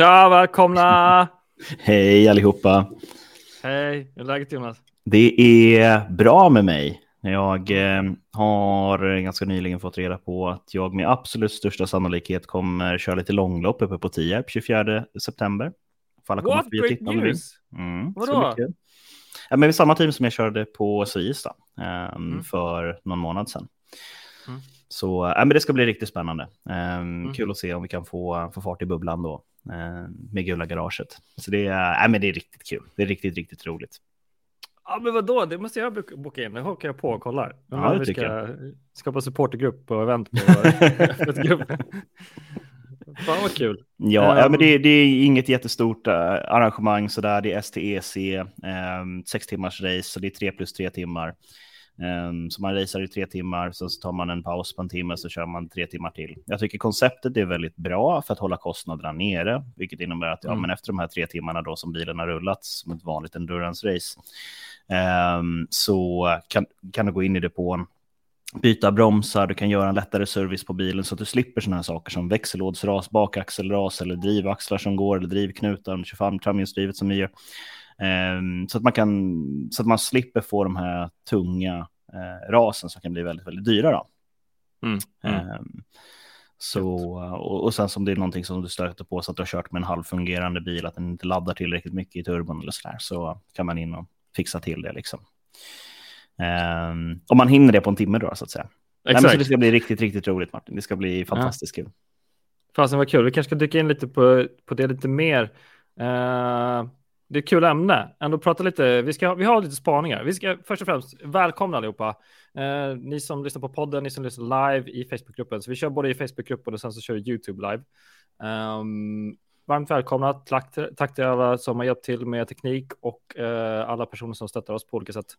Tja, välkomna! Hej allihopa! Hej, hur är läget Jonas? Det är bra med mig. Jag eh, har ganska nyligen fått reda på att jag med absolut största sannolikhet kommer köra lite långlopp uppe på Tierp 24 september. Får alla komma förbi och titta om? Mm, Vadå? Ja, men samma team som jag körde på Svista eh, mm. för någon månad sedan. Mm. Så äh, men det ska bli riktigt spännande. Eh, mm. Kul att se om vi kan få, få fart i bubblan då med gula garaget. Så det är, äh, men det är riktigt kul. Det är riktigt, riktigt roligt. Ja, men vadå? Det måste jag boka in. Det hakar jag på och kollar. Ja, vi ska jag. skapa supportergrupp och event på. Fan vad kul. Ja, um, ja men det, det, är inget jättestort uh, arrangemang sådär. Det är STEC, um, sex timmars race, så det är tre plus tre timmar. Um, så man racear i tre timmar, sen så tar man en paus på en timme så kör man tre timmar till. Jag tycker konceptet är väldigt bra för att hålla kostnaderna nere, vilket innebär att ja, mm. men efter de här tre timmarna då som bilen har rullat som ett vanligt endurance-race um, så kan, kan du gå in i depån byta bromsar, du kan göra en lättare service på bilen så att du slipper sådana här saker som växellådsras, bakaxelras eller drivaxlar som går eller drivknutar, 25 framhjulsdrivet som vi gör. Ehm, så att man kan, så att man slipper få de här tunga eh, rasen som kan bli väldigt, väldigt dyra då. Mm. Mm. Så, och, och sen som det är någonting som du stöter på så att du har kört med en halvfungerande bil, att den inte laddar tillräckligt mycket i turbon eller så där, så kan man in och fixa till det liksom. Um, om man hinner det på en timme då, så att säga. Exakt. Nej, så det ska bli riktigt, riktigt roligt, Martin. Det ska bli fantastiskt ja. kul. Fasen vad kul. Vi kanske ska dyka in lite på, på det lite mer. Uh, det är ett kul ämne. Ändå prata lite. Vi, ska, vi har lite spaningar. Vi ska först och främst välkomna allihopa. Uh, ni som lyssnar på podden, ni som lyssnar live i Facebookgruppen. Så vi kör både i Facebookgruppen och sen så kör vi YouTube live. Um, varmt välkomna. Tack, tack till alla som har hjälpt till med teknik och uh, alla personer som stöttar oss på olika sätt.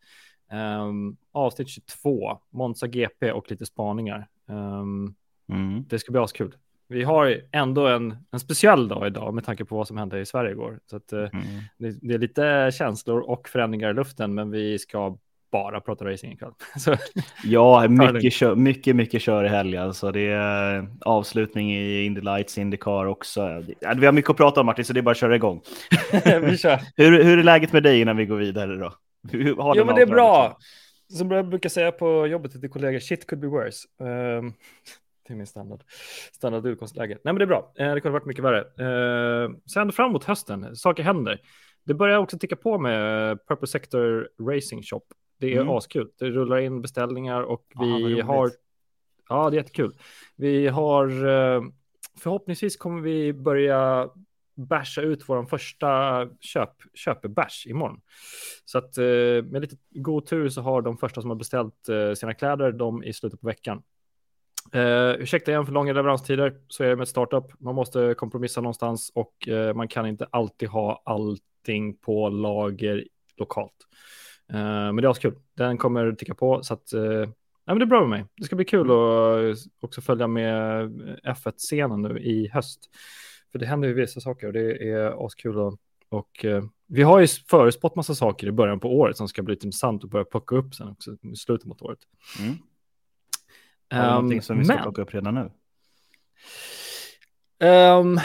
Um, avsnitt 22, Monza GP och lite spaningar. Um, mm. Det ska bli askul. Vi har ändå en, en speciell dag idag med tanke på vad som hände i Sverige igår. Så att, uh, mm. det, det, är lite känslor och förändringar i luften, men vi ska bara prata racing ikväll. Så, ja, mycket, kör, mycket, mycket kör i helgen. Alltså det är avslutning i Indy Lights, Indycar också. Vi har mycket att prata om Martin, så det är bara att köra igång. vi kör. hur, hur är läget med dig innan vi går vidare då? jo, men det är bra. Som jag brukar säga på jobbet till kollegor, shit could be worse. Um, är min standard, standard utgångsläge. Nej, men det är bra. Uh, det kunde varit mycket värre. Uh, sen fram mot hösten, saker händer. Det börjar också ticka på med Purple Sector Racing Shop. Det är mm. askul. Det rullar in beställningar och vi ja, har... Ja, det är jättekul. Vi har... Uh, förhoppningsvis kommer vi börja basha ut vår första köp, köpebärs imorgon. Så att eh, med lite god tur så har de första som har beställt eh, sina kläder de i slutet på veckan. Uh, ursäkta igen för långa leveranstider, så är det med startup. Man måste kompromissa någonstans och uh, man kan inte alltid ha allting på lager lokalt. Uh, men det är kul. Den kommer ticka på så att uh, ja, men det är bra med mig. Det ska bli kul att också följa med F1-scenen nu i höst. För det händer ju vissa saker och det är askul. Och, och vi har ju förutspått massa saker i början på året som ska bli intressant att börja plocka upp sen också i slutet mot året. Mm. Har du någonting som vi ska men... plocka upp redan nu? Um,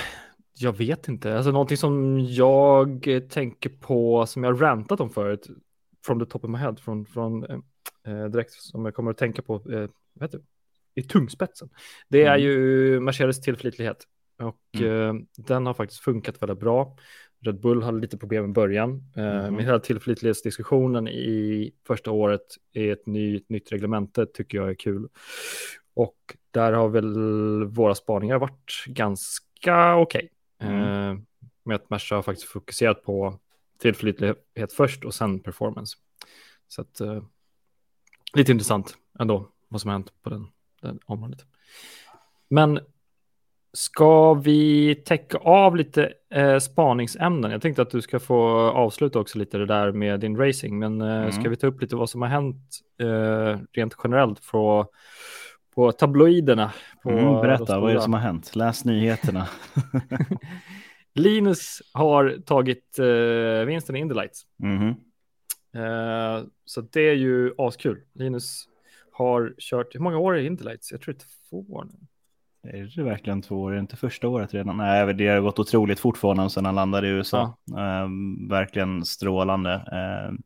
jag vet inte, alltså någonting som jag tänker på som jag rantat om förut, från the top of my head, från, från eh, direkt som jag kommer att tänka på, eh, vet du, i tungspetsen. Det är mm. ju Mercedes tillförlitlighet. Och mm. eh, den har faktiskt funkat väldigt bra. Red Bull hade lite problem i början. Mm. Med hela tillförlitlighetsdiskussionen i första året i ett ny, nytt reglemente tycker jag är kul. Och där har väl våra spaningar varit ganska okej. Okay. Mm. Eh, med att Merca har faktiskt fokuserat på tillförlitlighet först och sen performance. Så att eh, lite intressant ändå vad som har hänt på den, den området. Men Ska vi täcka av lite eh, spaningsämnen? Jag tänkte att du ska få avsluta också lite det där med din racing, men eh, mm. ska vi ta upp lite vad som har hänt eh, rent generellt på, på tabloiderna? På mm, berätta, vad är det som har hänt? Läs nyheterna. Linus har tagit eh, vinsten i Indy Lights. Mm. Eh, så det är ju askul. Linus har kört, hur många år är Indy Lights? Jag tror det är två år nu. Är det verkligen två år? Är det inte första året redan? Nej, det har gått otroligt fort för honom sedan han landade i USA. Ja. Um, verkligen strålande. Um,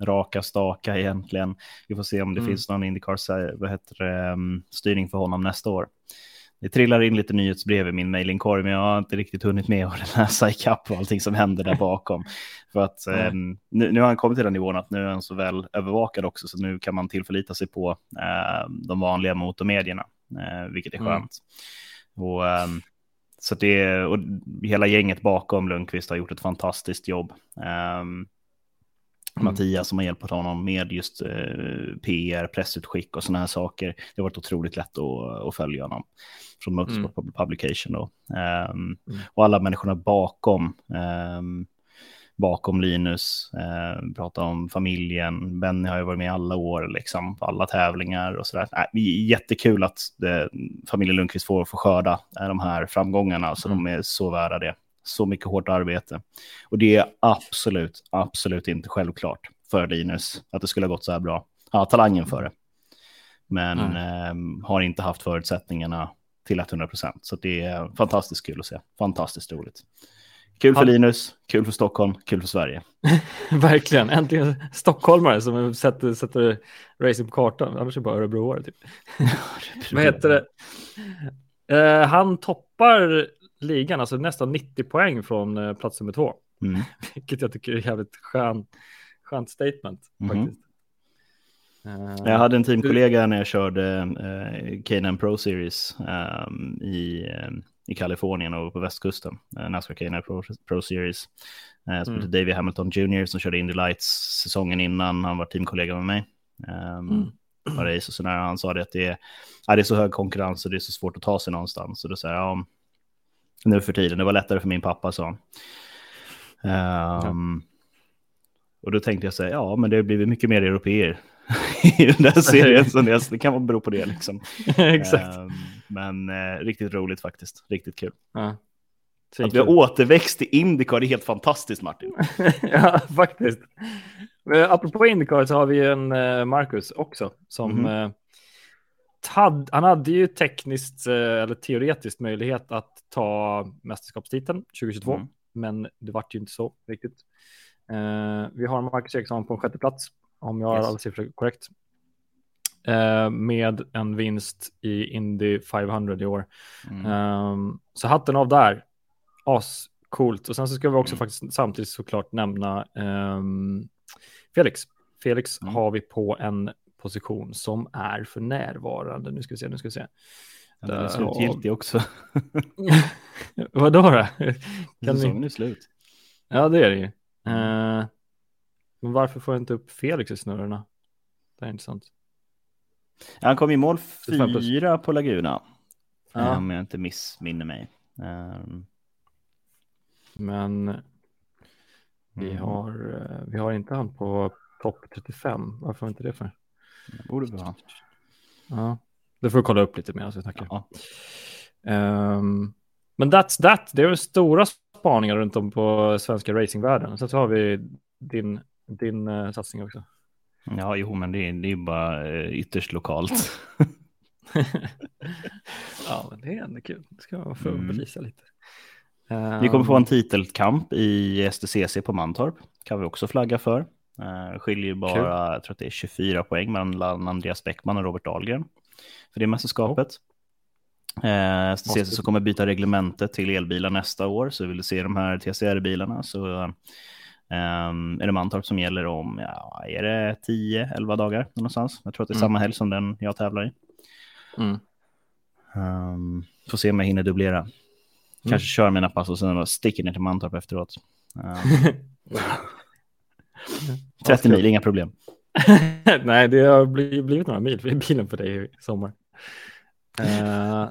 raka staka egentligen. Vi får se om det mm. finns någon Indycar um, styrning för honom nästa år. Det trillar in lite nyhetsbrev i min mailingkorg, men jag har inte riktigt hunnit med att läsa ikapp och allting som händer där bakom. För att eh, nu, nu, har han kommit till den nivån att nu är han så väl övervakad också, så nu kan man tillförlita sig på eh, de vanliga motormedierna, eh, vilket är mm. skönt. Mm. Och, ehm, så det, och hela gänget bakom Lundqvist har gjort ett fantastiskt jobb. Um. Mattias som har hjälpt honom med just eh, PR, pressutskick och sådana här saker. Det har varit otroligt lätt att, att följa honom från Motorsport mm. Publication då. Um, mm. Och alla människorna bakom, um, bakom Linus, uh, pratar om familjen. Benny har ju varit med alla år, liksom, på alla tävlingar och sådär. Äh, jättekul att det, familjen Lundqvist får, får skörda de här framgångarna, så de är så värda det så mycket hårt arbete. Och det är absolut, absolut inte självklart för Linus att det skulle ha gått så här bra. Ja, talangen för det. Men mm. eh, har inte haft förutsättningarna till 100 procent. Så det är fantastiskt kul att se. Fantastiskt roligt. Kul för Linus, kul för Stockholm, kul för Sverige. Verkligen, äntligen stockholmare som sätter, sätter racing på kartan. Annars är det bara Örebroare typ. Vad heter det? Uh, han toppar ligan, alltså nästan 90 poäng från uh, plats nummer två. Mm. Vilket jag tycker är jävligt skön, skönt statement mm. faktiskt. Jag hade en teamkollega när jag körde uh, Canaan Pro Series um, i, um, i Kalifornien och på västkusten. Uh, Nascar Canaan Pro, Pro Series. Uh, som mm. David Hamilton Jr. som körde Indy Lights säsongen innan. Han var teamkollega med mig. Um, mm. race och så när han sa det att det är, ja, det är så hög konkurrens och det är så svårt att ta sig någonstans. Så då säger jag, ja, nu för tiden, det var lättare för min pappa, sa han. Um, ja. Och då tänkte jag säga, ja, men det har blivit mycket mer europeer i den där serien. Så det, det kan vara bero på det liksom. Exakt. Um, men uh, riktigt roligt faktiskt, riktigt kul. Ja. Att vi har återväxt i Indycar, det är helt fantastiskt Martin. ja, faktiskt. Men apropå Indycar så har vi en uh, Marcus också som mm -hmm. uh, tad, han hade ju tekniskt eller teoretiskt möjlighet att ta mästerskapstiteln 2022, mm. men det vart ju inte så riktigt. Uh, vi har Marcus Eriksson på en sjätte plats, om jag har alla siffror korrekt. Uh, med en vinst i Indy 500 i år. Mm. Um, så hatten av där. As coolt. Och sen så ska vi också mm. faktiskt samtidigt såklart nämna um, Felix. Felix mm. har vi på en position som är för närvarande. Nu ska vi se, nu ska vi se. Den är slutgiltig också. Vadå då? Kan Säsongen ni... är slut. Ja, det är det ju. Uh, men varför får jag inte upp Felix i snurrorna? Det är intressant. Han kom i mål fyra på Laguna. Ja. Om jag inte missminner mig. Um... Men vi, mm. har, eh, vi har inte han på topp 35. Varför har vi inte det för? Det borde vi ha. Ja, det får vi kolla upp lite mer. Så tackar. Ja. Um, men that's that. Det är stora spaningar runt om på svenska racingvärlden. Sen så har vi din, din uh, satsning också. Ja, jo, men det, det är bara uh, ytterst lokalt. ja, men det är ändå kul. Det ska man få mm. belysa lite. Um, vi kommer få en titelkamp i STCC på Mantorp. Kan vi också flagga för. Uh, skiljer bara, kul. jag tror att det är 24 poäng mellan Andreas Bäckman och Robert Dahlgren för det mästerskapet. Eh, STCC så kommer byta reglementet till elbilar nästa år, så vill du se de här TCR-bilarna så um, är det Mantorp som gäller om, ja, är det 10-11 dagar någonstans? Jag tror att det är mm. samma helg som den jag tävlar i. Mm. Um, får se om jag hinner dubblera. Mm. Kanske mm. kör mina pass och sen sticker ner till Mantorp efteråt. Um, 30 mil, inga problem. Nej, det har blivit några mil för bilen för dig i sommar. Uh,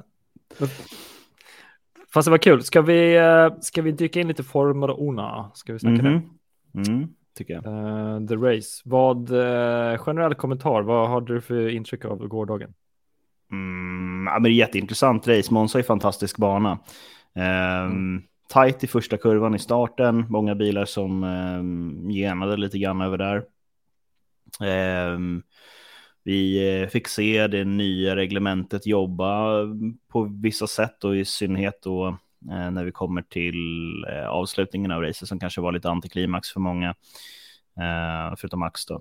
Fast det var kul. Ska vi, eh, ska vi dyka in lite Formel Ona? Ska vi snacka mm -hmm. det? Mm, tycker jag. Uh, the Race. Vad, uh, generell kommentar, vad hade du för intryck av gårdagen? Mm, ja, men det är jätteintressant race. Monza är fantastisk bana. Um. Tight i första kurvan i starten. Många bilar som um, genade lite grann över där. Ehm, vi eh, fick se det nya reglementet jobba på vissa sätt och i synnerhet då eh, när vi kommer till eh, avslutningen av racet som kanske var lite antiklimax för många, eh, förutom Max då.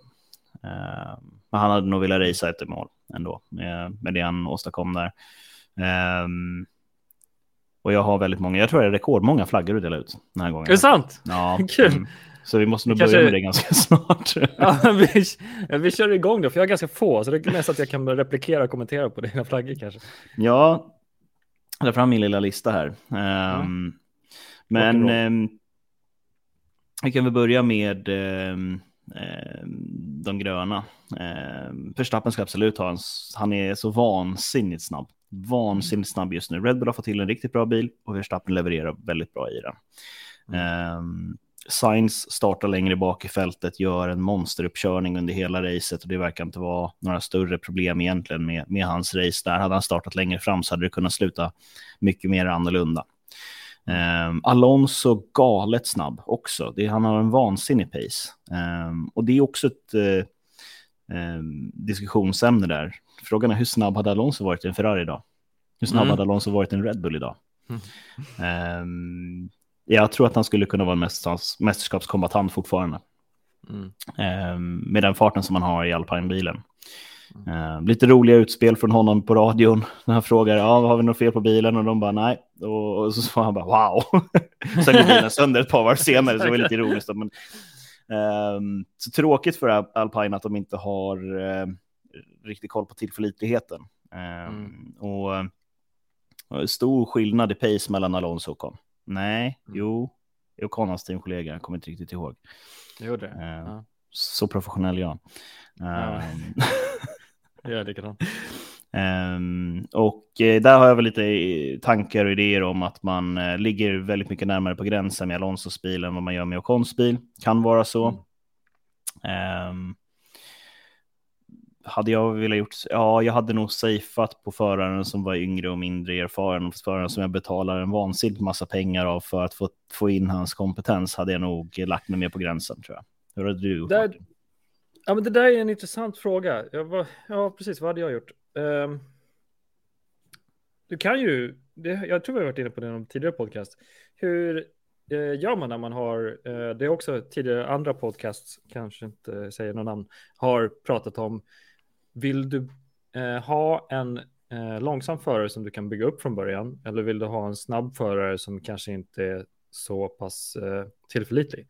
Ehm, men han hade nog velat racea ett mål ändå med, med det han åstadkom där. Um, och jag har väldigt många, jag tror det är rekordmånga flaggor att dela ut den här gången. Är det sant? Ja. Kul. Mm. Så vi måste nog Kanske... börja med det ganska snart. ja, vi, vi kör igång då, för jag har ganska få, så det är mest att jag kan replikera och kommentera på dina flaggor kanske. Ja, jag fram min lilla lista här. Um, men um, vi kan väl börja med um, de gröna. Um, Verstappen ska absolut ha en, han är så vansinnigt snabb. Vansinnigt snabb just nu. Red Bull har fått till en riktigt bra bil och Verstappen levererar väldigt bra i den. Mm. Um, Sainz startar längre bak i fältet, gör en monsteruppkörning under hela racet och det verkar inte vara några större problem egentligen med, med hans race. Där hade han startat längre fram så hade det kunnat sluta mycket mer annorlunda. Um, Alonso galet snabb också. Det, han har en vansinnig pace. Um, och det är också ett uh, um, diskussionsämne där. Frågan är hur snabb hade Alonso varit i en Ferrari idag? Hur snabb mm. hade Alonso varit i en Red Bull idag? Mm. jag tror att han skulle kunna vara en mästerskapskombatant fortfarande. Mm. med den farten som han har i alpinbilen. Uh, lite roliga utspel från honom på radion när han frågar ja, har vi något fel på bilen och de bara nej. Och, och så svarar han bara wow. Sen går bilen sönder ett par varv senare så det var lite roligt. Men, uh, så tråkigt för Alpine att de inte har uh, riktigt koll på tillförlitligheten. Uh, mm. och stor skillnad i pace mellan Alonso och Ocon. Nej, mm. jo, Ocon hans teamkollega, jag kommer inte riktigt ihåg. Jo, det. Ja. Så professionell jag. Ja. Um, Ja, likadant. Um, och eh, där har jag väl lite tankar och idéer om att man uh, ligger väldigt mycket närmare på gränsen med Alonsos bil än vad man gör med Ocons bil. Kan vara så. Mm. Um, hade jag velat gjort, ja, jag hade nog safeat på föraren som var yngre och mindre erfaren. Föraren som jag betalar en vansinnigt massa pengar av för att få, få in hans kompetens hade jag nog lagt mig mer på gränsen tror jag. Hur hade du gjort? Där, Ja, men det där är en intressant fråga. Jag var, ja, precis. Vad hade jag gjort? Um, du kan ju, det, jag tror vi har varit inne på det i någon tidigare podcast. Hur uh, gör man när man har, uh, det är också tidigare andra podcasts, kanske inte säger någon namn, har pratat om, vill du uh, ha en långsam förare som du kan bygga upp från början, eller vill du ha en snabb förare som kanske inte är så pass tillförlitlig?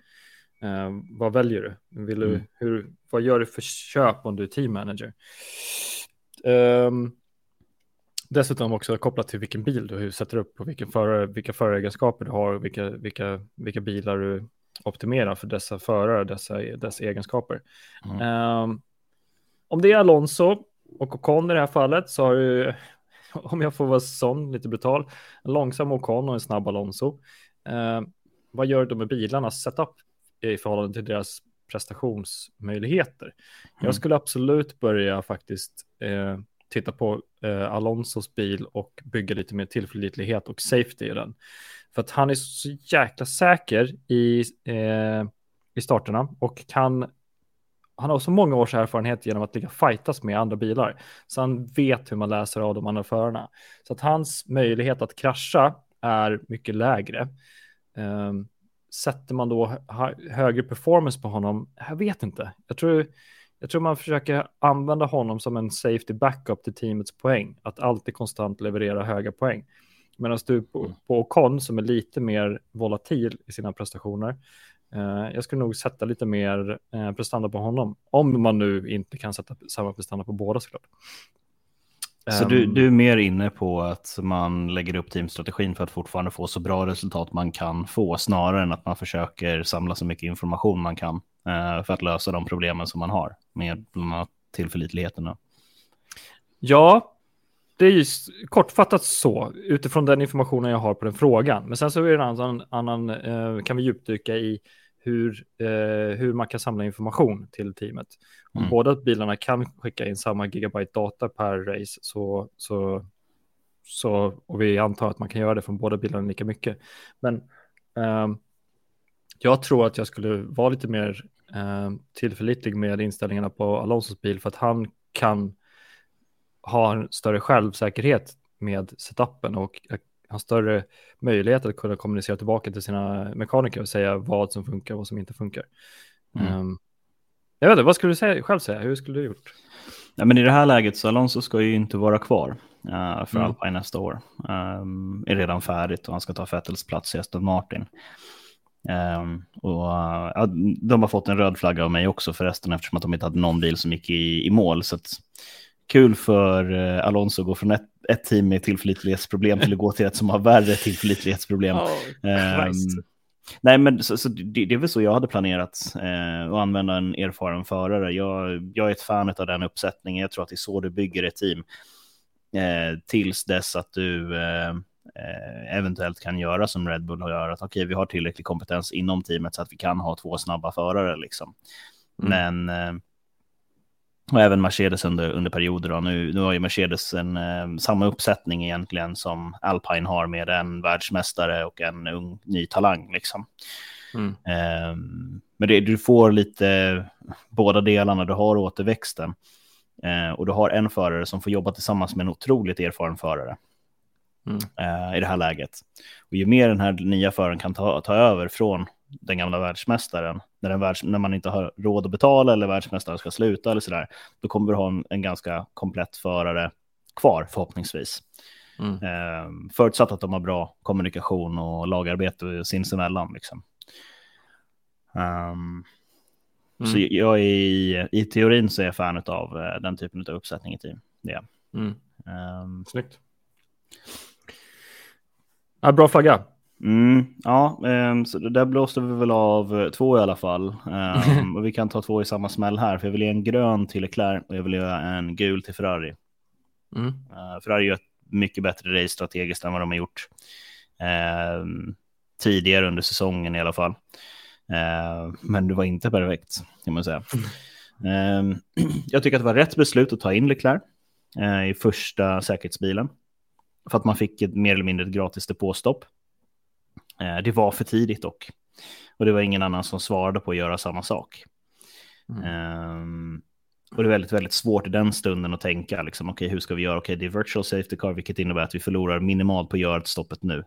Uh, vad väljer du? Vill du mm. hur, vad gör du för köp om du är team manager? Um, dessutom också kopplat till vilken bil du hur sätter upp och vilken förare, vilka föregenskaper du har och vilka, vilka, vilka bilar du optimerar för dessa förare, dessa, dessa egenskaper. Mm. Um, om det är Alonso och Ocon i det här fallet så har du, om jag får vara sån, lite brutal, en långsam Ocon och en snabb Alonso. Uh, vad gör du med bilarnas setup i förhållande till deras prestationsmöjligheter. Mm. Jag skulle absolut börja faktiskt eh, titta på eh, Alonsos bil och bygga lite mer tillförlitlighet och safety i den. För att han är så jäkla säker i, eh, i starterna och kan han har så många års erfarenhet genom att ligga fightas med andra bilar. Så han vet hur man läser av de andra förarna. Så att hans möjlighet att krascha är mycket lägre. Um, sätter man då högre performance på honom? Jag vet inte. Jag tror, jag tror man försöker använda honom som en safety backup till teamets poäng. Att alltid konstant leverera höga poäng. Medan du på, mm. på Ocon som är lite mer volatil i sina prestationer. Eh, jag skulle nog sätta lite mer eh, prestanda på honom. Om man nu inte kan sätta samma prestanda på båda såklart. Så du, ehm. du, är mer inne på att man lägger upp teamstrategin för att fortfarande få så bra resultat man kan få, snarare än att man försöker samla så mycket information man kan eh, för att lösa de problemen som man har med bland annat tillförlitligheten. Ja, det är ju kortfattat så utifrån den informationen jag har på den frågan. Men sen så är det en annan, annan eh, kan vi djupdyka i hur, eh, hur man kan samla information till teamet. Om mm. båda bilarna kan skicka in samma gigabyte data per race så, så, så och vi antar att man kan göra det från båda bilarna lika mycket. Men eh, jag tror att jag skulle vara lite mer eh, tillförlitlig med inställningarna på Alonsos bil för att han kan ha en större självsäkerhet med setupen och ha större möjlighet att kunna kommunicera tillbaka till sina mekaniker och säga vad som funkar och vad som inte funkar. Mm. Um, jag vet inte, vad skulle du säga, själv säga? Hur skulle du gjort? Ja, men I det här läget så Alonso ska ju inte vara kvar uh, för mm. Alpine nästa år. Um, är redan färdigt och han ska ta Fettels plats i Aston Martin. Um, och, uh, de har fått en röd flagga av mig också förresten eftersom att de inte hade någon bil som gick i, i mål. Så att, kul för uh, Alonso att gå från ett, ett team med tillförlitlighetsproblem till att gå till ett som har värre tillförlitlighetsproblem. Oh, um, nej, men så, så det, det, är väl så jag hade planerat eh, att använda en erfaren förare. Jag, jag är ett fan av den uppsättningen. Jag tror att det är så du bygger ett team. Eh, tills dess att du eh, eh eventuellt kan göra som Red Bull har gjort. Att okej, okay, vi har tillräcklig kompetens inom teamet så att vi kan ha två snabba förare liksom. Mm. Men eh, och även Mercedes under, under perioder. Då. Nu, nu har ju Mercedes en, eh, samma uppsättning egentligen som Alpine har med en världsmästare och en ung ny talang. Liksom. Mm. Eh, men det, du får lite båda delarna. Du har återväxten eh, och du har en förare som får jobba tillsammans med en otroligt erfaren förare. Mm. Eh, i det här läget. Och ju mer den här nya föraren kan ta, ta över från den gamla världsmästaren, när, den världs, när man inte har råd att betala eller världsmästaren ska sluta eller sådär, då kommer du ha en, en ganska komplett förare kvar förhoppningsvis. Mm. Eh, förutsatt att de har bra kommunikation och lagarbete sinsemellan. Liksom. Um, mm. Så jag är i, i teorin så är jag fan av uh, den typen av uppsättning i team. Det. Mm. Um, Snyggt. Ja, bra flagga. Mm, ja, um, så där blåste vi väl av eh, två i alla fall. Um, och vi kan ta två i samma smäll här, för jag vill ge en grön till Leclerc och jag vill göra en gul till Ferrari. Mm. Uh, Ferrari gör ett mycket bättre race strategiskt än vad de har gjort uh, tidigare under säsongen i alla fall. Uh, men det var inte perfekt, kan man säga. Mm. jag tycker att det var rätt beslut att ta in Leclerc i första säkerhetsbilen. För att man fick ett mer eller mindre ett gratis depåstopp. Eh, det var för tidigt dock. Och det var ingen annan som svarade på att göra samma sak. Mm. Um, och det är väldigt, väldigt svårt i den stunden att tänka, liksom, okej, okay, hur ska vi göra? Okej, okay, det är virtual safety car, vilket innebär att vi förlorar minimalt på gördstoppet nu.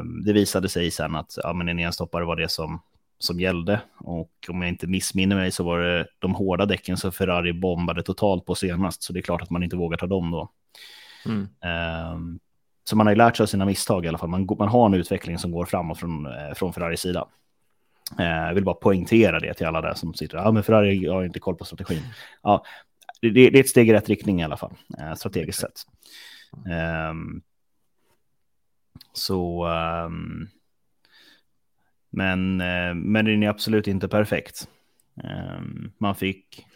Um, det visade sig sen att ja, men en enstoppare var det som, som gällde. Och om jag inte missminner mig så var det de hårda däcken som Ferrari bombade totalt på senast. Så det är klart att man inte vågar ta dem då. Mm. Så man har ju lärt sig av sina misstag i alla fall. Man, man har en utveckling som går framåt från, eh, från Ferraris sida. Eh, jag vill bara poängtera det till alla där som sitter. Ja, men Ferrari har inte koll på strategin. Ja, det, det är ett steg i rätt riktning i alla fall, eh, strategiskt sett. Um, så, um, men, eh, men den är absolut inte perfekt. Um, man fick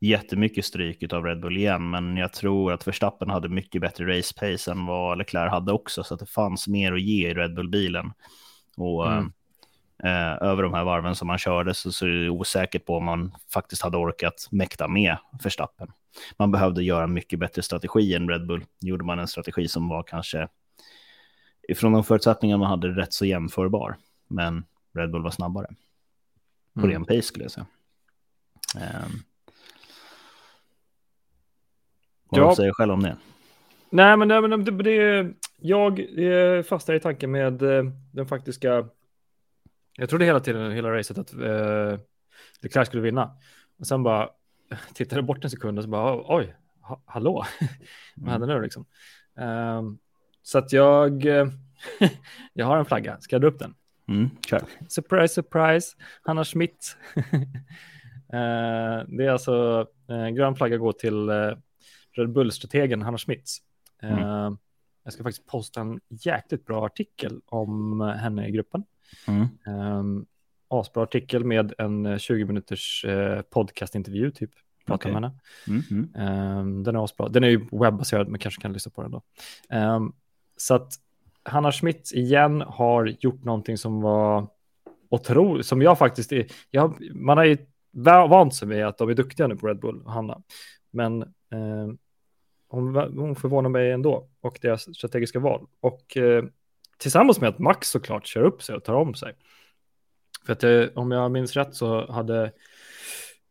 jättemycket stryk av Red Bull igen, men jag tror att Verstappen hade mycket bättre race pace än vad Leclerc hade också, så att det fanns mer att ge i Red Bull-bilen. Och mm. eh, över de här varven som man körde så, så är det osäkert på om man faktiskt hade orkat mäkta med Verstappen. Man behövde göra mycket bättre strategi än Red Bull. Gjorde man en strategi som var kanske ifrån de förutsättningar man hade rätt så jämförbar, men Red Bull var snabbare. På mm. ren pace skulle jag säga. Um, vad ja. säger själv om det? Nej, men, nej, men det, det, jag eh, fastnar i tanken med eh, den faktiska... Jag trodde hela tiden, hela racet, att eh, Leclerc skulle vinna. Och sen bara tittade bort en sekund och så bara, oj, ha, hallå, vad händer nu liksom? Um, så att jag, jag har en flagga, ska jag dra upp den? Mm, kör. Surprise, surprise, Hanna Schmidt. uh, det är alltså, uh, grön flagga går till uh, Red Bull-strategen Hanna Schmitz. Mm. Uh, jag ska faktiskt posta en jäkligt bra artikel om henne i gruppen. Mm. Um, asbra artikel med en 20 minuters uh, podcastintervju typ. Prata okay. med henne. Mm -hmm. um, den är asbra. Den är ju webbaserad, men kanske kan lyssna på den då. Um, så att Hanna Schmitz igen har gjort någonting som var otroligt, som jag faktiskt är, jag, man har ju vant sig med att de är duktiga nu på Red Bull, Hanna. Men eh, hon, hon förvånar mig ändå och deras strategiska val. Och eh, tillsammans med att Max såklart kör upp sig och tar om sig. För att eh, om jag minns rätt så hade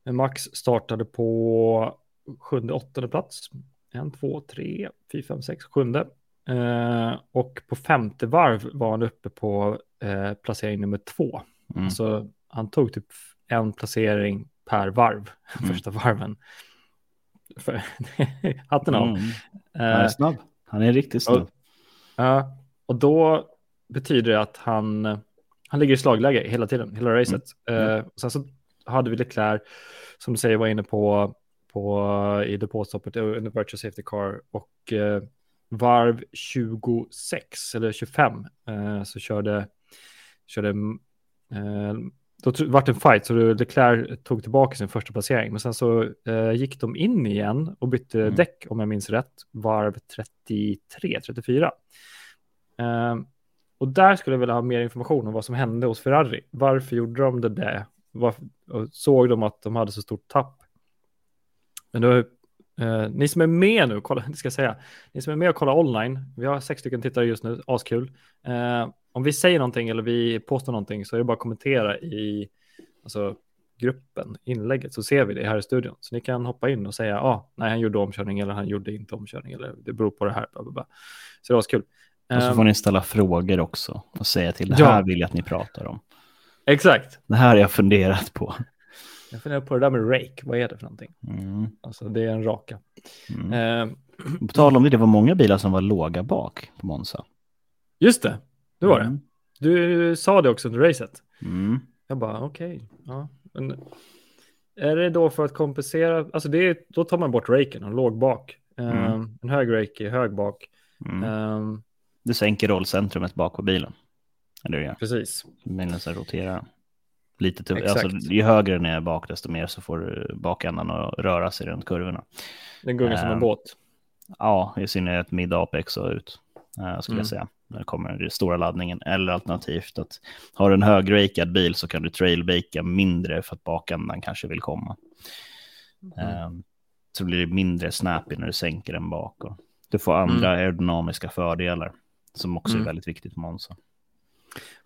Max startade på sjunde, åttonde plats. En, två, tre, fyra, fem, sex, sjunde. Eh, och på femte varv var han uppe på eh, placering nummer två. Mm. Alltså han tog typ en placering per varv, mm. första varven. För, hatten av. Mm. Han är snabb. Han är riktigt snabb. Ja, uh, och då betyder det att han, han ligger i slagläge hela tiden, hela racet. Mm. Uh, sen så hade vi Leclerc, som du säger, var inne på, på i depåstoppet under Virtual Safety Car och uh, varv 26 eller 25 så körde, körde då vart det en fight så Leclerc tog tillbaka sin första placering. Men sen så eh, gick de in igen och bytte mm. däck om jag minns rätt. Varv 33, 34. Eh, och där skulle jag vilja ha mer information om vad som hände hos Ferrari. Varför gjorde de det där? Varför, såg de att de hade så stort tapp? Men då, eh, ni som är med nu, kolla, ska jag säga, ni som är med och kollar online, vi har sex stycken tittare just nu, askul. Eh, om vi säger någonting eller vi påstår någonting så är det bara att kommentera i alltså, gruppen, inlägget, så ser vi det här i studion. Så ni kan hoppa in och säga, ah, nej, han gjorde omkörning eller han gjorde inte omkörning eller det beror på det här. Bla, bla, bla. Så det var kul. Och så får ni ställa frågor också och säga till, det här ja. vill jag att ni pratar om. Exakt. Det här har jag funderat på. Jag funderar på det där med rake, vad är det för någonting? Mm. Alltså det är en raka. Mm. Eh. På tal om det, det var många bilar som var låga bak på Monza. Just det, det var mm. det. Du sa det också under racet. Mm. Jag bara, okej. Okay, ja. är det då för att kompensera? Alltså det är, då tar man bort raken, en låg bak. Um, en hög rake är hög bak. Mm. Um, du sänker rollcentrumet bak på bilen. Eller ja. Precis. Bilen ska rotera lite tuff. Alltså, ju högre den är bak, desto mer så får bakändan att röra sig runt kurvorna. Den gungar som en ehm, båt. Ja, i synnerhet mid-apex och ut, uh, skulle mm. jag säga när det kommer den stora laddningen. Eller alternativt att har du en högrakad bil så kan du trailbakea mindre för att bakändan kanske vill komma. Mm. Um, så blir det mindre snappy när du sänker den bak. Och du får andra mm. aerodynamiska fördelar som också mm. är väldigt viktigt på Monza.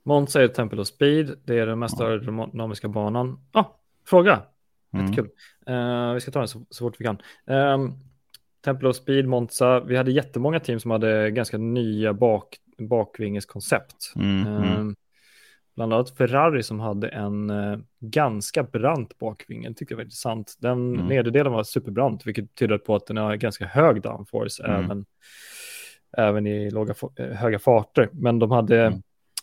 Monza är tempel of speed. Det är den mest aerodynamiska banan. Ah, fråga. Mm. Jättekul. Uh, vi ska ta den så, så fort vi kan. Um, Temple of Speed, Monza. Vi hade jättemånga team som hade ganska nya bak, bakvingeskoncept. Mm, mm. Ehm, bland annat Ferrari som hade en uh, ganska brant bakvinge, tyckte jag var intressant. Den mm. nedre delen var superbrant, vilket tyder på att den har ganska hög downforce mm. även, även i låga, eh, höga farter. Men de hade mm.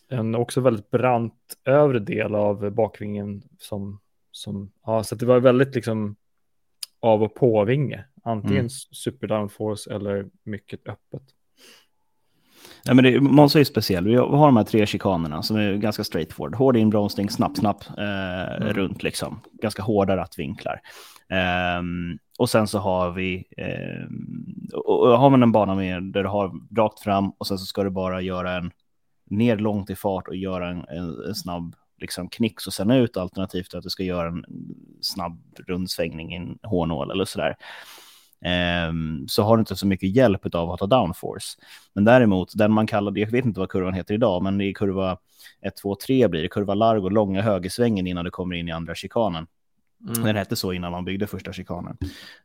En också väldigt brant övre del av bakvingen som, som ja, så det var väldigt liksom av och på-vinge. Antingen mm. super downforce eller mycket öppet. Ja, men det, Monza är speciell. Vi har de här tre chikanerna som är ganska straightforward. Hård inbromsning, snapp, snapp eh, mm. runt liksom. Ganska hårda rattvinklar. Um, och sen så har vi, um, och, och har man en bana med där du har rakt fram och sen så ska du bara göra en ner långt i fart och göra en, en, en snabb liksom knicks och sen ut alternativt att du ska göra en snabb rundsvängning i en hårnål eller sådär. Um, så har du inte så mycket hjälp av att ha downforce. Men däremot, den man kallade, jag vet inte vad kurvan heter idag, men i kurva 1, 2, 3 blir det kurva Largo, långa högersvängen innan du kommer in i andra chikanen. Mm. Den hette så innan man byggde första chikanen.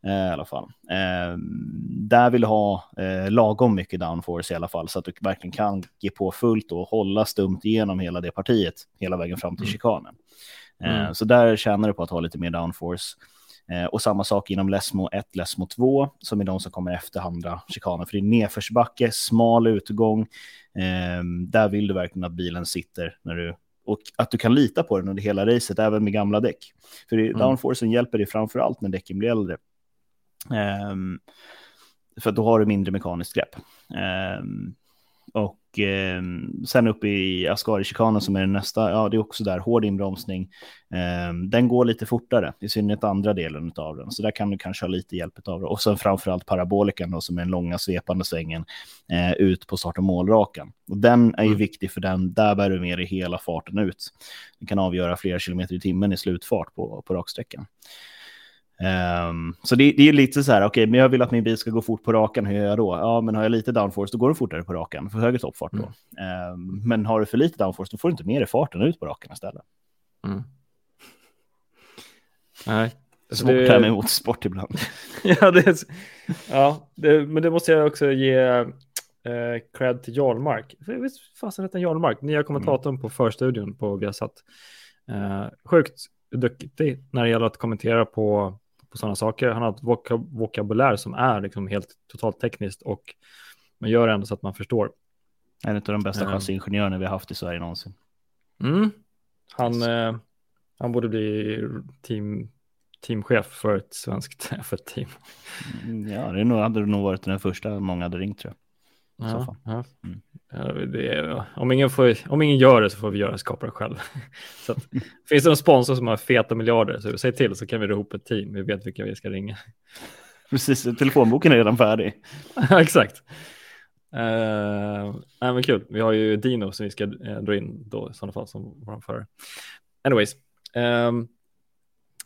Eh, I alla fall. Eh, där vill du ha eh, lagom mycket downforce i alla fall så att du verkligen kan ge på fullt och hålla stumt igenom hela det partiet hela vägen fram till mm. chikanen. Eh, mm. Så där tjänar du på att ha lite mer downforce. Eh, och samma sak inom Lesmo 1, Lesmo 2, som är de som kommer efter andra chikanen. För det är nedförsbacke, smal utgång. Eh, där vill du verkligen att bilen sitter när du och att du kan lita på den under hela racet, även med gamla däck. För mm. downforcen hjälper dig framför allt när däcken blir äldre. Um, för då har du mindre mekaniskt grepp. Um, och eh, sen uppe i Ascari-chikanen som är nästa, ja det är också där, hård inbromsning. Eh, den går lite fortare, i synnerhet andra delen av den. Så där kan du kanske ha lite hjälp av det. Och sen framförallt parabolikan då, som är den långa svepande svängen eh, ut på start och målrakan. Och den är ju mm. viktig för den, där bär du med dig hela farten ut. Du kan avgöra flera kilometer i timmen i slutfart på, på raksträckan. Um, så det, det, är lite så här, okej, okay, men jag vill att min bil ska gå fort på rakan, hur gör jag då? Ja, men har jag lite downforce, då går den fortare på rakan, för högre toppfart då. Mm. Um, men har du för lite downforce, då får du inte mer i farten ut på rakan istället. Mm. Nej. Svårt det här med motorsport ibland. ja, det är, ja det, men det måste jag också ge eh, cred till Jarlmark. Visst fasen heter Jarlmark, nya kommentatorn mm. på förstudion på Viasat. Eh, sjukt duktig när det gäller att kommentera på, på sådana saker. Han har ett vok vokabulär som är liksom helt totalt tekniskt och man gör ändå så att man förstår. En av de bästa chassingenjörerna vi har haft i Sverige någonsin. Mm. Han, eh, han borde bli team, teamchef för ett svenskt F1-team. Mm, ja, det nog, hade nog varit den första många hade ringt tror jag. Ja, ja. Mm. ja är, om, ingen får, om ingen gör det så får vi göra skapare själv. så att, finns det någon sponsor som har feta miljarder så säg till så kan vi dra ihop ett team. Vi vet vilka vi ska ringa. Precis, telefonboken är redan färdig. Exakt. Uh, nej, men kul. Vi har ju Dino som vi ska uh, dra in då i sådana fall som vår förare. Anyways. Um,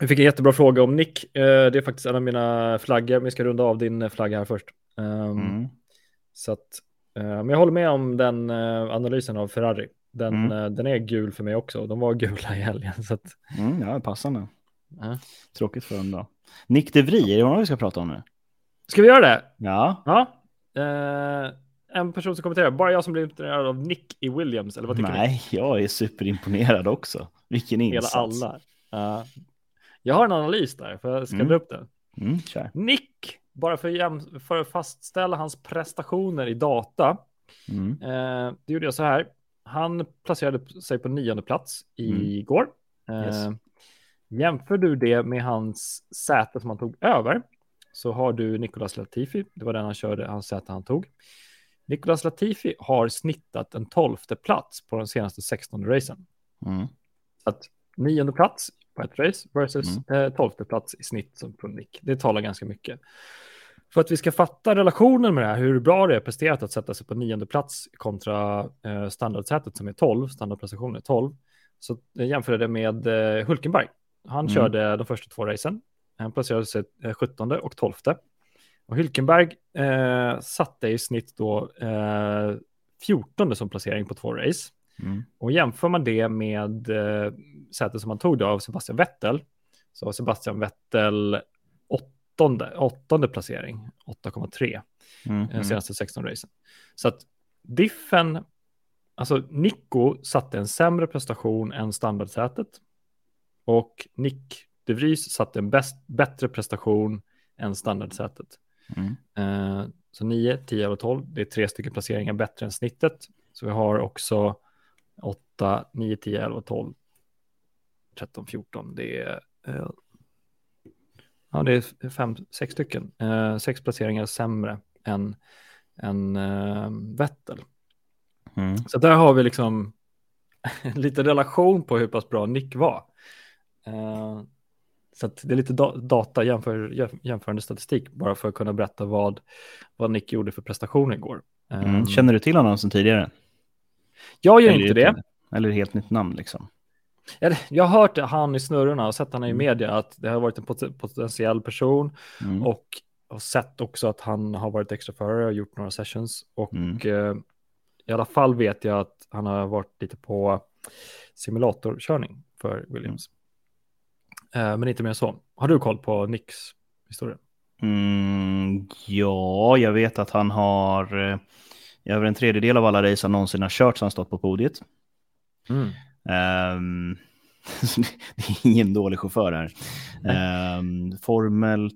vi fick en jättebra fråga om Nick. Uh, det är faktiskt en av mina flaggor. Vi ska runda av din flagga här först. Um, mm. Så att, men jag håller med om den analysen av Ferrari. Den, mm. den är gul för mig också. De var gula i helgen. Så att... mm, ja, passande. Tråkigt för dem då. Nick de Vries, är det vad vi ska prata om nu? Ska vi göra det? Ja. ja en person som kommenterar, bara jag som blir imponerad av Nick i Williams, eller vad tycker Nej, du? jag är superimponerad också. Vilken insats. Hela alla. Uh, jag har en analys där, för jag ska mm. upp den. Mm, Nick, bara för, för, att fastställa hans prestationer i data, mm. uh, det gjorde jag så här. Han placerade sig på nionde plats mm. igår. Uh, yes. Jämför du det med hans säte som han tog över, så har du Nicolas Latifi, det var den han körde, hans säte han tog. Nicolas Latifi har snittat en tolfte plats på de senaste 16 racen. Mm. Så att nionde plats på ett race versus mm. eh, tolfte plats i snitt som på Nick. Det talar ganska mycket. För att vi ska fatta relationen med det här, hur bra det är presterat att sätta sig på nionde plats kontra eh, standardsätet som är 12, standardprestationen är 12, så jag jämför det med eh, Hulkenberg. Han mm. körde de första två racen. Han placerade sig 17 eh, och 12. Och Hylkenberg eh, satte i snitt då eh, 14 som placering på två race. Mm. Och jämför man det med eh, sätet som man tog då av Sebastian Vettel, så var Sebastian Vettel åttonde, åttonde placering, 8,3 mm. eh, mm. senaste 16 racen. Så att diffen, alltså Nico satte en sämre prestation än standardsätet och Nick de Vries satte en bäst, bättre prestation än standardsätet. Mm. Uh, så 9, 10 och 12, det är tre stycken placeringar bättre än snittet. Så vi har också 8, 9, 10, 11, 12, 13, 14. Det är, uh, ja, det är fem, sex stycken. Uh, sex placeringar sämre än, än Vettel. Mm. Så där har vi liksom lite relation på hur pass bra Nick var. Så det är lite data, jämför, jämförande statistik, bara för att kunna berätta vad, vad Nick gjorde för prestationer igår. Mm. Ehm. Känner du till honom sedan tidigare? Jag gör eller inte det. Eller helt nytt namn liksom? Jag har hört han i snurrorna och sett han i mm. media att det har varit en potentiell person mm. och har sett också att han har varit extraförare och gjort några sessions och mm. eh, i alla fall vet jag att han har varit lite på simulatorkörning för Williams. Eh, men inte mer så. Har du koll på Nicks historia? Mm, ja, jag vet att han har eh, över en tredjedel av alla race han någonsin har kört så han stått på podiet. Mm. Um, det är ingen dålig chaufför här. Um, Formel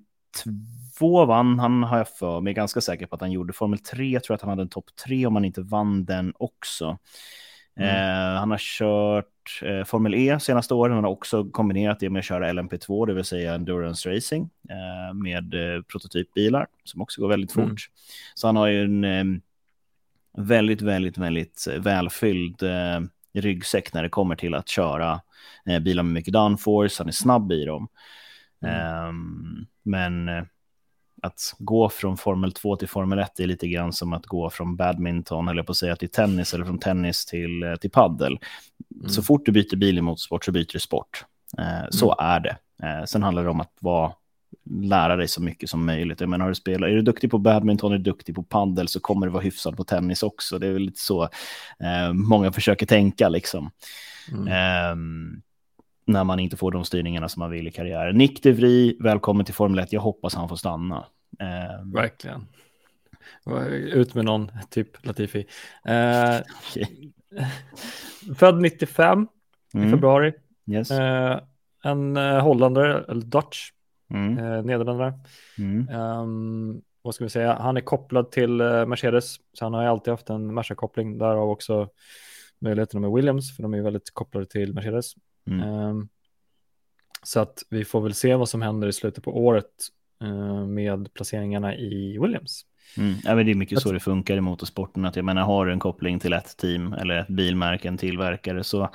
2 vann han, har jag för mig, ganska säker på att han gjorde. Formel 3 tror jag att han hade en topp 3 om han inte vann den också. Mm. Uh, han har kört eh, Formel E senaste åren. Han har också kombinerat det med att köra LMP2, det vill säga endurance racing, eh, med eh, prototypbilar som också går väldigt mm. fort. Så han har ju en väldigt, väldigt, väldigt välfylld eh, ryggsäck när det kommer till att köra eh, bilar med mycket downforce. Han är snabb i dem. Mm. Ehm, men att gå från Formel 2 till Formel 1 är lite grann som att gå från badminton, eller på att säga, till tennis, eller från tennis till, eh, till paddel. Mm. Så fort du byter bil i motorsport så byter du sport. Eh, så mm. är det. Eh, sen handlar det om att vara, lära dig så mycket som möjligt. Jag menar, har du spelat, är du duktig på badminton, är du duktig på paddel så kommer du vara hyfsad på tennis också. Det är väl lite så eh, många försöker tänka liksom. Mm. Ehm, när man inte får de styrningarna som man vill i karriären. Nick de Vries, välkommen till Formel 1. Jag hoppas han får stanna. Eh, Verkligen. Ut med någon, typ Latifi. Eh, okay. Född 95 mm. i februari. Yes. Eh, en eh, holländare, eller Dutch, mm. eh, nederländare. Mm. Um, vad ska vi säga? Han är kopplad till eh, Mercedes, så han har ju alltid haft en Merca-koppling. Därav också möjligheterna med Williams, för de är väldigt kopplade till Mercedes. Mm. Um, så att vi får väl se vad som händer i slutet på året uh, med placeringarna i Williams. Mm. Ja, men det är mycket så det funkar i motorsporten. Att jag menar, har du en koppling till ett team eller ett bilmärke, en tillverkare, så,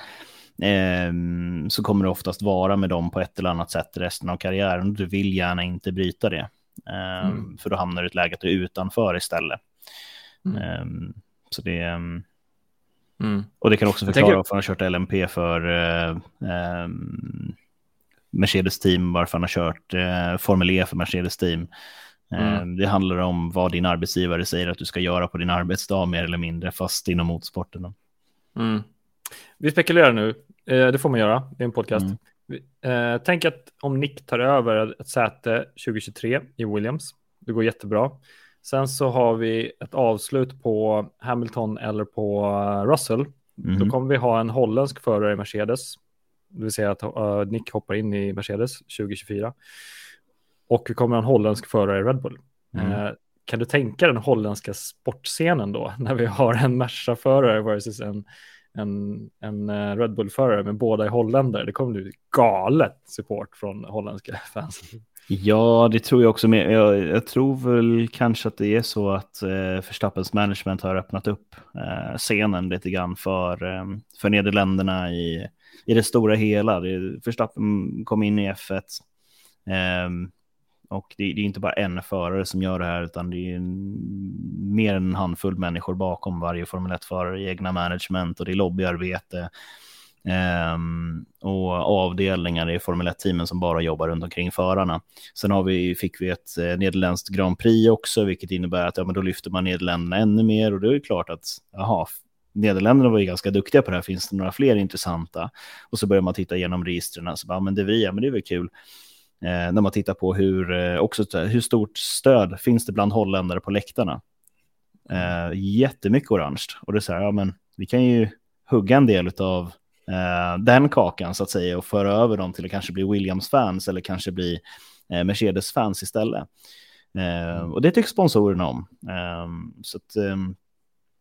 så kommer det oftast vara med dem på ett eller annat sätt resten av karriären. Du vill gärna inte bryta det. Eh, mm. För då hamnar du i ett läge att du är utanför istället. Mm. Eh, så det... Ehm, mm. Och det kan också förklara tänker... varför han har kört LMP för eh, ehm, Mercedes team, varför han har kört eh, Formel E för Mercedes team. Mm. Ehm, det handlar om vad din arbetsgivare säger att du ska göra på din arbetsdag mer eller mindre, fast inom motorsporten. Mm. Vi spekulerar nu, eh, det får man göra, det är en podcast. Mm. Eh, tänk att om Nick tar över ett säte 2023 i Williams, det går jättebra. Sen så har vi ett avslut på Hamilton eller på eh, Russell. Mm. Då kommer vi ha en holländsk förare i Mercedes, det vill säga att Nick hoppar in i Mercedes 2024. Och vi kommer ha en holländsk förare i Red Bull. Mm. Kan du tänka den holländska sportscenen då, när vi har en Merca-förare versus en, en, en eh, Red Bull-förare, men båda är holländare? Det kommer bli galet support från holländska fans. Ja, det tror jag också. Med. Jag, jag tror väl kanske att det är så att eh, Verstappens management har öppnat upp eh, scenen lite grann för, eh, för Nederländerna i, i det stora hela. Det, Verstappen kom in i F1. Eh, och det, det, är inte bara en förare som gör det här, utan det är en, mer än en handfull människor bakom varje Formel 1-förare, egna management och det är lobbyarbete. Um, och avdelningar i Formel 1-teamen som bara jobbar runt omkring förarna. Sen har vi, fick vi ett eh, nederländskt Grand Prix också, vilket innebär att ja, men då lyfter man Nederländerna ännu mer och då är det klart att aha, Nederländerna var ju ganska duktiga på det här, finns det några fler intressanta? Och så börjar man titta igenom registren, så bara, men det vi, ja, men det är väl kul. Eh, när man tittar på hur, eh, också, hur stort stöd finns det bland holländare på läktarna. Eh, jättemycket orange. Och det är så här, ja men vi kan ju hugga en del av eh, den kakan så att säga och föra över dem till att kanske bli Williams-fans eller kanske bli eh, Mercedes-fans istället. Eh, och det tycker sponsorerna om. Eh, så att, eh,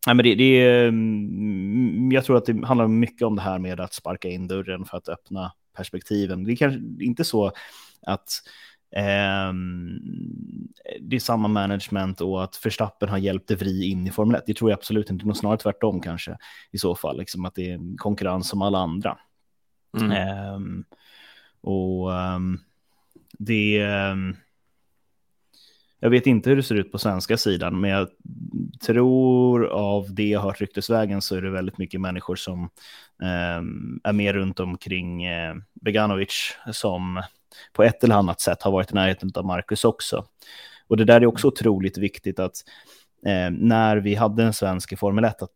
Nej, men det, det, mm, jag tror att det handlar mycket om det här med att sparka in dörren för att öppna perspektiven. Det är kanske inte så att eh, det är samma management och att Verstappen har hjälpt De Vries in i Formel 1. Det tror jag absolut inte, nog snarare tvärtom kanske i så fall, liksom att det är en konkurrens som alla andra. Mm. Eh, och um, det... Um, jag vet inte hur det ser ut på svenska sidan, men jag tror av det jag hört ryktesvägen så är det väldigt mycket människor som eh, är med runt omkring eh, Beganovic som på ett eller annat sätt har varit i närheten av Marcus också. Och det där är också otroligt viktigt att eh, när vi hade en svensk i Formel 1, att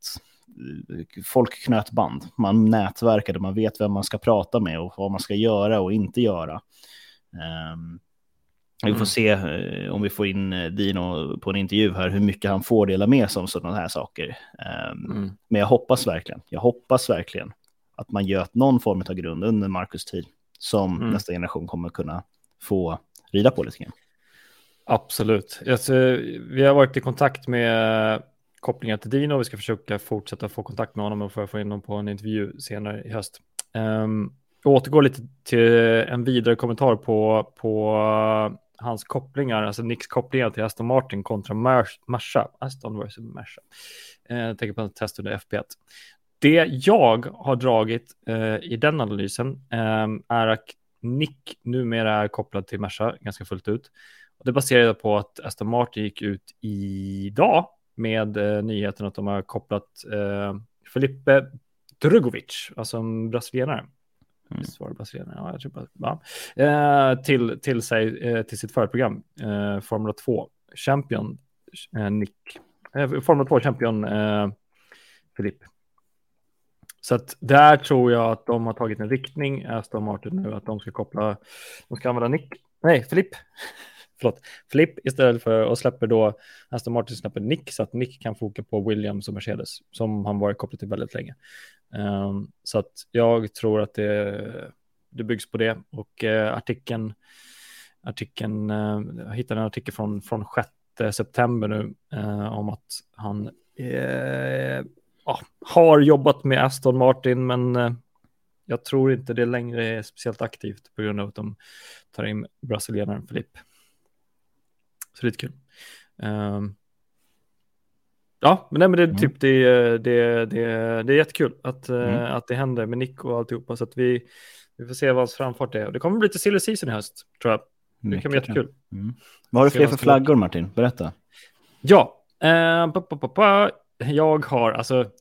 eh, folk knöt band, man nätverkade, man vet vem man ska prata med och vad man ska göra och inte göra. Um, vi får mm. se eh, om vi får in eh, Dino på en intervju här, hur mycket han får dela med sig om sådana här saker. Um, mm. Men jag hoppas verkligen, jag hoppas verkligen att man gör någon form av grund under Marcus tid som mm. nästa generation kommer kunna få rida på lite grann. Absolut. Alltså, vi har varit i kontakt med kopplingar till Dino. Vi ska försöka fortsätta få kontakt med honom och få in honom på en intervju senare i höst. Um, jag återgår lite till en vidare kommentar på, på hans kopplingar, alltså Nicks kopplingar till Aston Martin kontra Merca. Aston versus Merca. Eh, jag tänker på en test under FP1. Det jag har dragit eh, i den analysen eh, är att Nick numera är kopplad till Merca ganska fullt ut. Och det baserar på att Aston Martin gick ut idag med eh, nyheten att de har kopplat eh, Felipe Drugovic, alltså en brasilianare. Mm. Visst var det brasilianare? Ja, jag tror bara, ja. Eh, till, till, sig, eh, till sitt förprogram, eh, Formula 2 Champion Nick, Formula 2 Champion Filipp. Så att där tror jag att de har tagit en riktning, Aston Martin nu, att de ska koppla, de ska använda Nick, nej, Filipp, förlåt, Filipp istället för, och släpper då, Aston Martin släpper Nick så att Nick kan foka på Williams och Mercedes, som han varit kopplad till väldigt länge. Um, så att jag tror att det, det byggs på det och uh, artikeln, artikeln, uh, jag hittade en artikel från, från 6 september nu uh, om att han ja, har jobbat med Aston Martin, men eh, jag tror inte det längre är speciellt aktivt på grund av att de tar in brasilianaren Filipp. Så det är lite kul. Um, ja, men, nej, men det är mm. typ det, det, det, det är jättekul att, eh, mm. att det händer med Nick och alltihopa. Så att vi, vi får se vad hans framfart är. Det kommer bli till silly season i höst, tror jag. Det Mycket kan bli jättekul. Mm. Vad har du fler för flaggor, Martin? Berätta. Ja, uh, pa, pa, pa, jag har, alltså,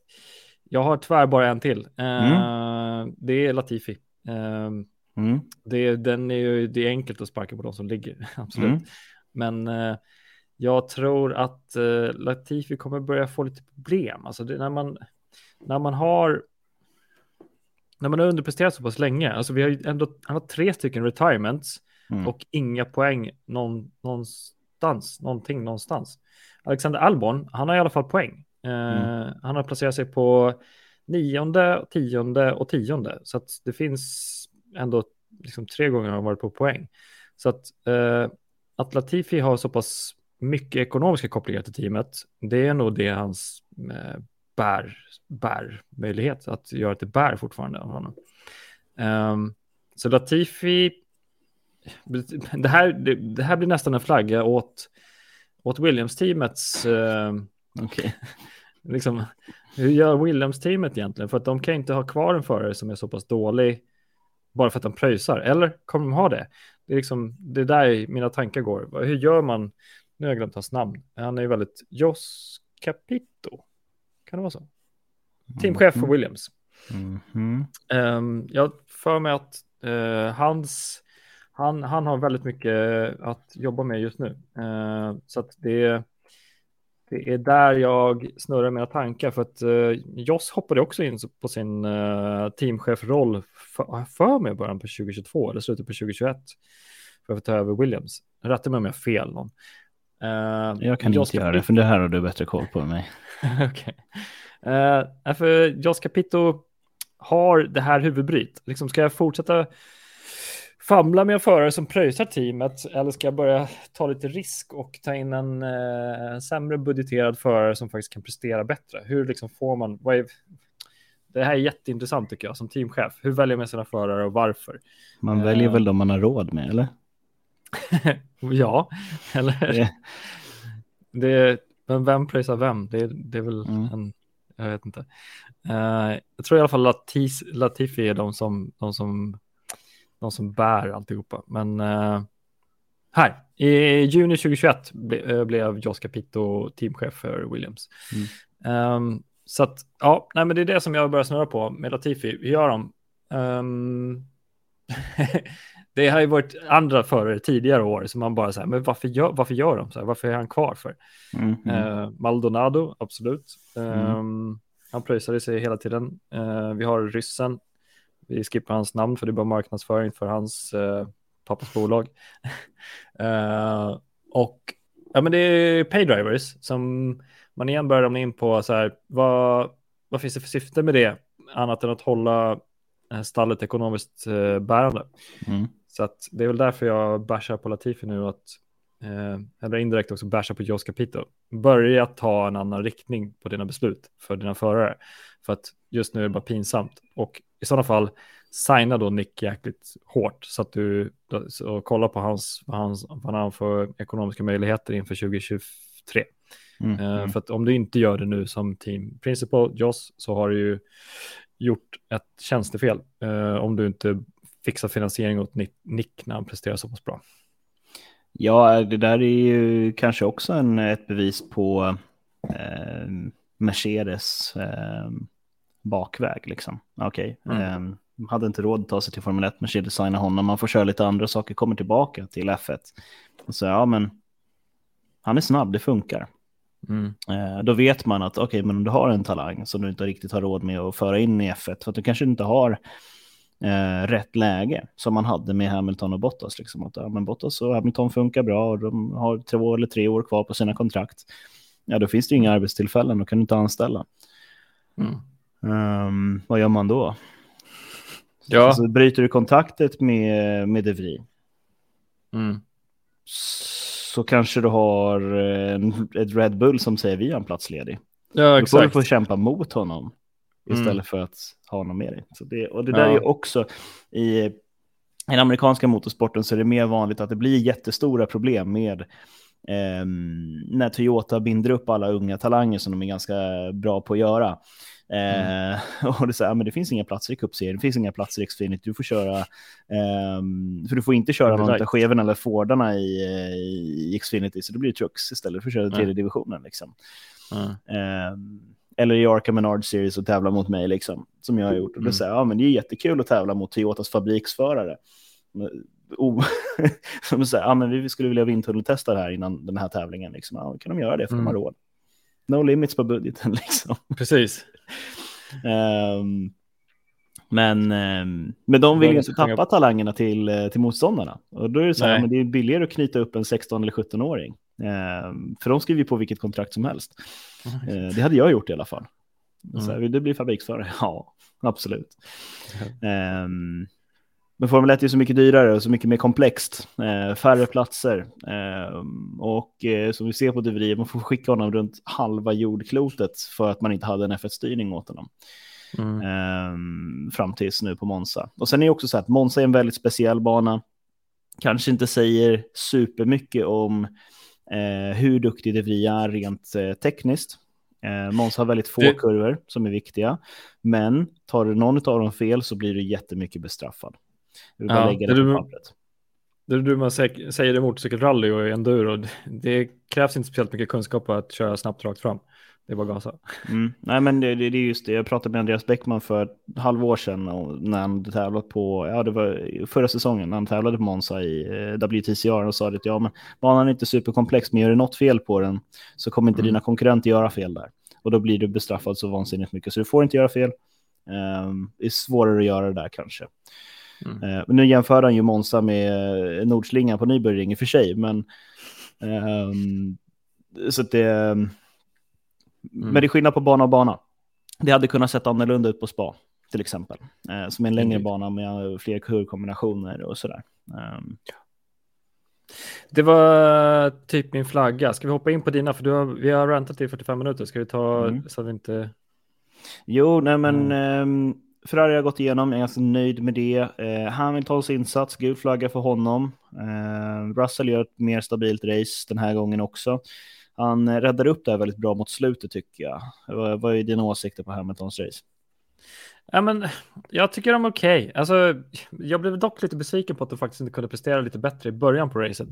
jag har tyvärr bara en till. Mm. Uh, det är Latifi. Uh, mm. det, den är ju, det är enkelt att sparka på de som ligger, absolut. Mm. Men uh, jag tror att Latifi kommer börja få lite problem. Alltså det, när, man, när man har när man har underpresterat så pass länge, alltså vi har ju ändå, han har tre stycken retirements mm. och inga poäng någon, någonstans, någonting någonstans. Alexander Albon, han har i alla fall poäng. Mm. Eh, han har placerat sig på nionde, tionde och tionde. Så att det finns ändå liksom tre gånger har han varit på poäng. Så att, uh, att Latifi har så pass mycket ekonomiska kopplingar till teamet, det är nog det hans uh, bär, bär möjlighet att göra det bär fortfarande av honom. Um, så Latifi, det här, det, det, här blir nästan en flagga åt, åt Williams-teamets uh, okay. Liksom, hur gör Williams-teamet egentligen? För att de kan inte ha kvar en förare som är så pass dålig bara för att de pröjsar. Eller kommer de ha det? Det är, liksom, det är där mina tankar går. Hur gör man? Nu har jag glömt hans namn. Han är ju väldigt Jos Capito. Kan det vara så? Teamchef för. Williams. Mm -hmm. um, jag för mig att uh, hans, han, han har väldigt mycket att jobba med just nu. Uh, så att det det är där jag snurrar mina tankar för att uh, Joss hoppade också in på sin uh, teamchefroll för, för mig i början på 2022 eller slutet på 2021 för att ta över Williams. Rätta mig om jag har fel någon. Uh, jag kan Joss inte göra det, för det här har du bättre koll på än mig. Okay. Uh, för Jos Capito har det här huvudbryt. Liksom, ska jag fortsätta famla med en förare som pröjsar teamet eller ska jag börja ta lite risk och ta in en eh, sämre budgeterad förare som faktiskt kan prestera bättre? Hur liksom får man, är, det här är jätteintressant tycker jag som teamchef. Hur väljer man sina förare och varför? Man väljer uh, väl de man har råd med, eller? ja, eller? Det... det, men vem pröjsar vem? Det, det är väl mm. en, jag vet inte. Uh, jag tror i alla fall Latif, Latifi är de som, de som de som bär alltihopa. Men uh, här, i juni 2021 ble, uh, blev Jos Capito teamchef för Williams. Mm. Um, så att, ja, nej, men det är det som jag börjar snurra på med Latifi. Hur gör de? Um, det har ju varit andra förare tidigare år som man bara säger, men varför gör, varför gör de så här? Varför är han kvar för? Mm, Uh, Maldonado, absolut. Um, mm. Han pröjsade sig hela tiden. Uh, vi har ryssen vi skippar hans namn för det är bara marknadsföring för hans uh, pappas bolag. uh, och ja, men det är paydrivers som man igen börjar ramla in på så här, vad, vad finns det för syfte med det annat än att hålla eh, stallet ekonomiskt uh, bärande. Mm. Så att det är väl därför jag bashar på Latifi nu att eh, eller indirekt också bashar på Jos Capito. Börja ta en annan riktning på dina beslut för dina förare. För att just nu är det bara pinsamt. Och i sådana fall signa då Nick jäkligt hårt så att du så kolla på hans, hans, vad han för ekonomiska möjligheter inför 2023. Mm, uh, mm. För att om du inte gör det nu som team principal, Joss, så har du ju gjort ett tjänstefel uh, om du inte fixar finansiering åt Nick, Nick när han presterar så pass bra. Ja, det där är ju kanske också en, ett bevis på eh, Mercedes eh, bakväg liksom. Okej, okay. mm. eh, hade inte råd att ta sig till Formel 1, Mercedes signa honom. Man får köra lite andra saker, kommer tillbaka till F1. Och så ja, men han är snabb, det funkar. Mm. Eh, då vet man att okej, okay, men om du har en talang som du inte riktigt har råd med att föra in i F1 för att du kanske inte har eh, rätt läge som man hade med Hamilton och Bottas. Liksom. Att, ja, men Bottas och Hamilton funkar bra och de har två eller tre år kvar på sina kontrakt. Ja, då finns det inga arbetstillfällen, då kan du inte anställa. Mm. Um, vad gör man då? Ja. Så bryter du kontaktet med, med De Vries. Mm. Så kanske du har en, ett Red Bull som säger vi har en plats ledig. Ja, exakt. Då får du få kämpa mot honom istället mm. för att ha honom med dig. Så det, och det där ja. är också i, i den amerikanska motorsporten så är det mer vanligt att det blir jättestora problem med eh, när Toyota binder upp alla unga talanger som de är ganska bra på att göra. Mm. Eh, och det, är så här, men det finns inga platser i cupserien, det finns inga platser i Xfinity, du får köra, eh, för du får inte köra någon av cheverna eller Fordarna i, i Xfinity, så det blir trucks istället för att köra tredje divisionen. Liksom. Mm. Eh, eller i Arca Menard Series och tävla mot mig, liksom, som jag har gjort. Och då mm. säger ja, men det är jättekul att tävla mot Toyotas fabriksförare. Oh, som säger, ja, men vi skulle vilja vindtunneltesta det här innan den här tävlingen. Liksom. Ja, kan de göra det för mm. de har mm. råd. No limits på budgeten liksom. Precis. Um, men, um, men de vill ju inte tappa jag... talangerna till, eh, till motståndarna. Och då är det så här, men det är billigare att knyta upp en 16 eller 17-åring. Um, ehm, för de skriver ju på vilket kontrakt som helst. Mm. Uh, det hade jag gjort i alla fall. Mm. Så här, vill du bli fabriksförare? Ja, absolut. Um, men Formel 1 är så mycket dyrare och så mycket mer komplext. Eh, färre platser. Eh, och eh, som vi ser på Duverier, man får skicka honom runt halva jordklotet för att man inte hade en F1-styrning åt honom. Mm. Eh, fram tills nu på Monza. Och sen är det också så att Monza är en väldigt speciell bana. Kanske inte säger supermycket om eh, hur duktig De Vries är rent eh, tekniskt. Eh, Monza har väldigt få det... kurvor som är viktiga. Men tar du någon av dem fel så blir du jättemycket bestraffad. Ja, det, det på pappret. Det du man säger i motorcykelrally och enduro, det krävs inte speciellt mycket kunskap på att köra snabbt rakt fram. Det är bara gasa. Mm. Nej, men det, det, det, är just det. Jag pratade med Andreas Bäckman för ett halvår sedan och när han tävlat på, ja det var förra säsongen när han tävlade på Monza i eh, WTCR och sa att ja men banan är inte superkomplex men gör du något fel på den så kommer inte mm. dina konkurrenter göra fel där. Och då blir du bestraffad så vansinnigt mycket så du får inte göra fel. Um, det är svårare att göra det där kanske. Mm. Eh, nu jämför han ju Monza med eh, Nordslingan på Nybörjring i och för sig, men um, så att det, mm. men det är skillnad på bana och bana. Det hade kunnat sett annorlunda ut på spa till exempel, eh, som är en längre mm. bana med fler kurvkombinationer och sådär. Um, det var typ min flagga. Ska vi hoppa in på dina? För du har, vi har rantat i 45 minuter. Ska vi ta mm. så att vi inte... Jo, nej men mm. um, Ferrari har gått igenom, jag är ganska nöjd med det. Eh, Hamiltons insats, gul flagga för honom. Eh, Russell gör ett mer stabilt race den här gången också. Han räddar upp det här väldigt bra mot slutet tycker jag. Vad, vad är dina åsikter på Hamiltons race? Ja, men, jag tycker de är okej. Okay. Alltså, jag blev dock lite besviken på att de faktiskt inte kunde prestera lite bättre i början på racet.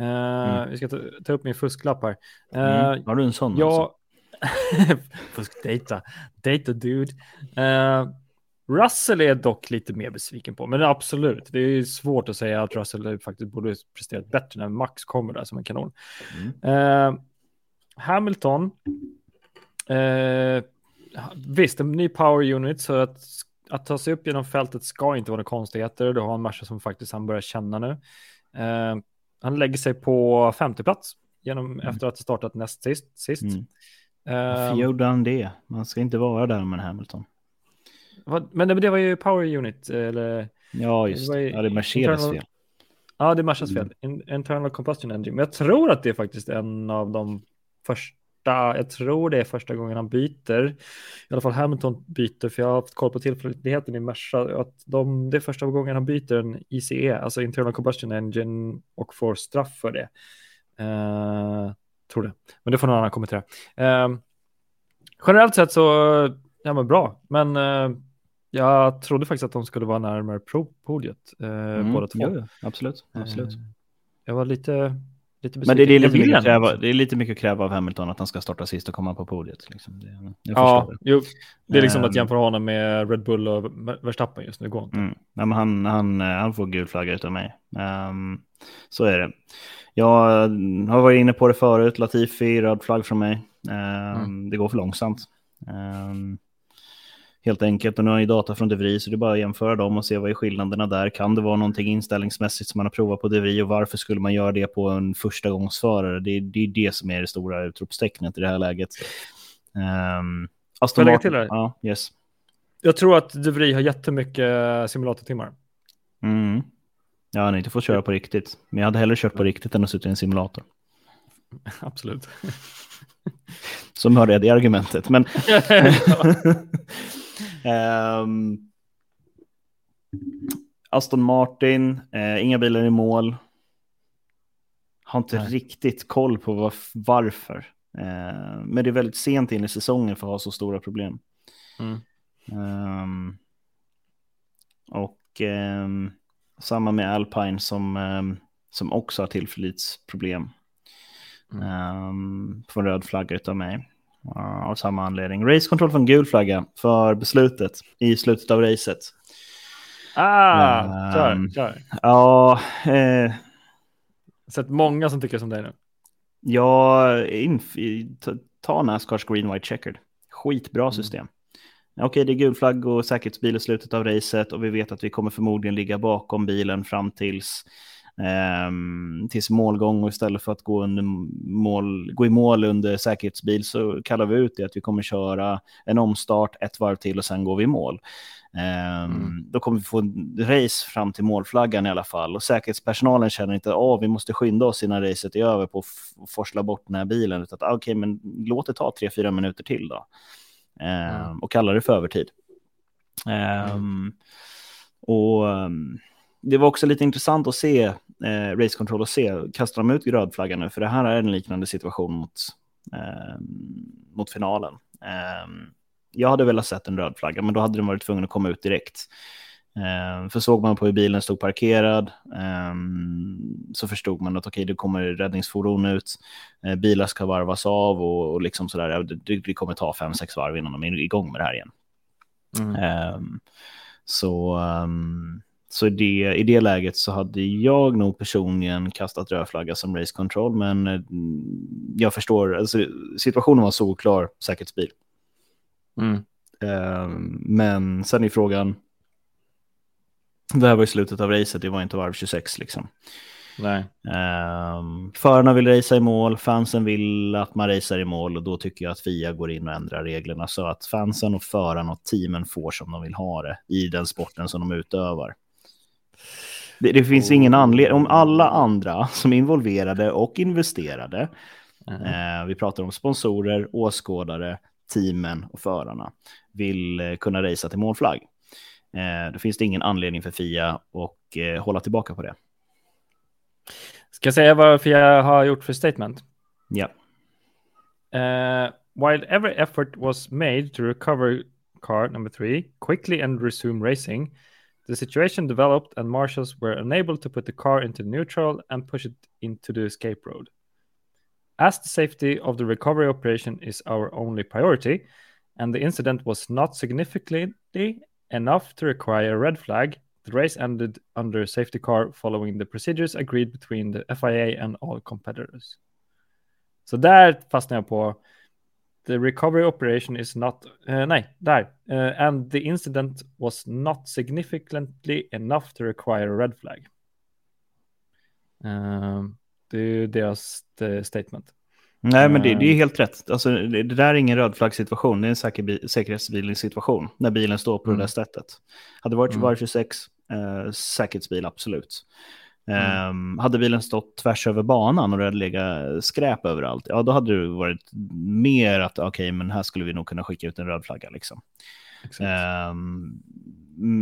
Uh, mm. Vi ska ta, ta, upp min fusklapp här. Uh, mm. Har du en sån? Ja. Fuskdata. Data dude. Uh, Russell är dock lite mer besviken på, men absolut, det är svårt att säga att Russell faktiskt borde presterat bättre när Max kommer där som en kanon. Mm. Uh, Hamilton, uh, visst, en ny power unit, så att, att ta sig upp genom fältet ska inte vara några konstigheter. Du har en Merca som faktiskt han börjar känna nu. Uh, han lägger sig på femte plats genom, mm. efter att ha startat näst sist. sist. Mm. Varför gjorde han det? Man ska inte vara där med Hamilton. Men det, var ju Power Unit, eller? Ja, just det. Ja, det är Mercedes internal... fel. Ja, det är Mercedes fel. In, internal Combustion Engine. Men jag tror att det är faktiskt en av de första, jag tror det är första gången han byter. I alla fall Hamilton byter, för jag har haft koll på tillförlitligheten i Merca. Att de, det är första gången han byter en ICE, alltså Internal Combustion Engine, och får straff för det. Uh, tror det. Men det får någon annan kommentera. Uh, generellt sett så, ja men bra. Men uh, jag trodde faktiskt att de skulle vara närmare pro-podiet, eh, mm, båda två. Ja, absolut, absolut. Eh, jag var lite, Lite Men det, det, är lite mycket att kräva, det är lite mycket att kräva av Hamilton att han ska starta sist och komma på podiet. Liksom. Det, jag Ja, det. jo, det är liksom att Ehm. jämföra honom med Red Bull och Verstappen just nu. Går inte. Mm. Nej, men han, han, eh, han får gul flagga utav mig. Ehm, så är det. Jag har varit inne på det förut. Latifi, röd flagg från mig. Ehm, Det går för långsamt. Ehm, helt enkelt. Och nu har jag ju data från DeVry så det är bara att jämföra dem och se vad är skillnaderna där. Kan det vara någonting inställningsmässigt som man har provat på DeVry och varför skulle man göra det på en första gångsförare? Det, är- det är det som är det stora utropstecknet i det här läget. Um, Aston Martin, till det? ja, yes. Jag tror att De Vries har jättemycket simulatortimmar. Mm. Ja, han har inte fått köra på riktigt. Men jag hade hellre kört på riktigt än att sitta i en simulator. Absolut. Som hörde jag det argumentet. Men Ehm, Aston Martin, eh, inga bilar i mål. Har inte Nej. riktigt koll på var, varför. Eh, men det är väldigt sent in i säsongen för att ha så stora problem. Mm. Ehm, och ehm, samma med Alpine som, ehm, som också har tillförlitsproblem. Mm. Um, får en röd flagga utav mig. Uh, av samma anledning. Race control får en gul flagga för beslutet i slutet av racet. Ah, Ehm. kör, kör. Ja, eh, sett många som tycker som dig nu. inf- ta, ta Nascars green white checkered. Skitbra Mm. system. Okej, det är gul flagg och säkerhetsbil i slutet av racet och vi vet att vi kommer förmodligen ligga bakom bilen fram tills, ehm, tills målgång och istället för att gå, under mål, gå i mål under säkerhetsbil så kallar vi ut det att vi kommer köra en omstart, ett varv till och sen går vi i mål. Ehm, Mm. Då kommer vi få en race fram till målflaggan i alla fall och säkerhetspersonalen känner inte att vi måste skynda oss innan racet är över på att forsla bort den här bilen utan att ah, okej, men låt det ta tre, fyra minuter till då. Ehm, Mm. Och kallar det för övertid. Ehm, Och ehm, det var också lite intressant att se eh, Race Control och se, kastar de ut rödflaggan nu? För det här är en liknande situation mot, ehm, mot finalen. Ehm, jag hade velat sett en röd flagga, men då hade den varit tvungen att komma ut direkt. Ehm, för såg man på hur bilen stod parkerad ehm, så förstod man att okej, det kommer räddningsfordon ut, eh, bilar ska varvas av och, och liksom sådär. Det, det kommer ta fem, sex varv innan de är igång med det här igen. Mm. Ehm, så um, så i, det, i det läget så hade jag nog personligen kastat röd flagga som race control, men eh, jag förstår, alltså, situationen var solklar, säkerhetsbil. Mm. Ehm, men sen är frågan, det här var i slutet av racet, det var inte varv 26 liksom. Nej. Um, förarna vill racea i mål, fansen vill att man racear i mål och då tycker jag att FIA går in och ändrar reglerna så att fansen och förarna och teamen får som de vill ha det i den sporten som de utövar. Det, det finns ingen anledning, om alla andra som är involverade och investerade, Mm. eh, vi pratar om sponsorer, åskådare, teamen och förarna, vill eh, kunna racea till målflagg. Eh, då finns det ingen anledning för FIA att eh, hålla tillbaka på det. Ska jag säga vad jag har gjort för statement? Ja. Uh, while every effort was made to recover car number three quickly and resume racing, the situation developed and marshals were unable to put the car into neutral and push it into the escape road. As the safety of the recovery operation is our only priority, and the incident was not significantly enough to require a red flag, the race ended under safety car following the procedures agreed between the FIA and all competitors. Så där fastnar jag på the recovery operation is not, eh, nej, där. Eh, and the incident was not significantly enough to require a red flag. Eh, det är ju deras statement. Nej, men det, det är Mm. helt rätt. Alltså, det, det där är ingen röd flaggsituation, det är en säker bi- säkerhetsbilsituation när bilen står på Mm. det där sättet. Hade det varit Mm. var 26, eh, säkerhetsbil, absolut. Mm. Ehm, hade bilen stått tvärs över banan och det hade legat skräp överallt, ja då hade det varit mer att okej, men här skulle vi nog kunna skicka ut en röd flagga liksom. Ehm,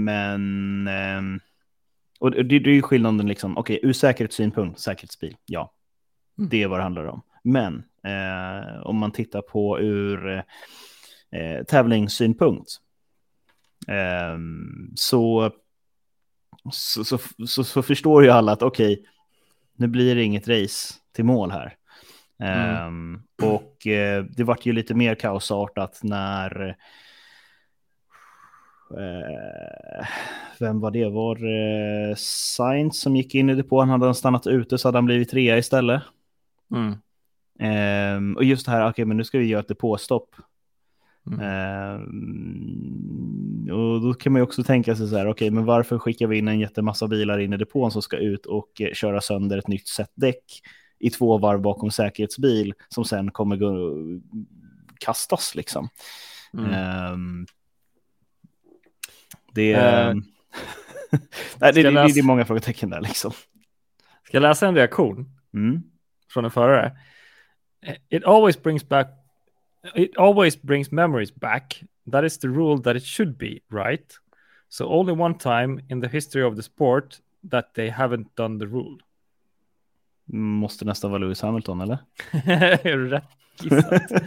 men, ehm, och det, det är ju skillnaden liksom, okej, ur säkerhetssynpunkt, säkerhetsbil, ja. Mm. Det är vad det handlar om. Men eh, om man tittar på ur eh, tävlingssynpunkt ehm, så, så, så, så, så förstår ju alla att okej, nu blir det inget race till mål här. Mm. Um, och uh, det vart ju lite mer kaosartat när uh, vem var det? Var uh, Sainz som gick in i depån? Hade han stannat ute så hade han blivit trea istället. Mm. Um, och just det här, okej, okay, men nu ska vi göra ett depåstopp. Mm. Um, och då kan man ju också tänka sig så här, okej, okay, men varför skickar vi in en jättemassa bilar in i depån som ska ut och eh, köra sönder ett nytt set däck i två varv bakom säkerhetsbil som sen kommer gå, kastas liksom. Mm. Um, det, uh, Nej, det, det, det, är många frågetecken där liksom. Ska jag läsa en reaktion mm. från en förare? It always brings back it always brings memories back. That is the rule that it should be, right? So only one time in the history of the sport that they haven't done the rule. Måste nästan vara Lewis Hamilton, eller? rätt gissat.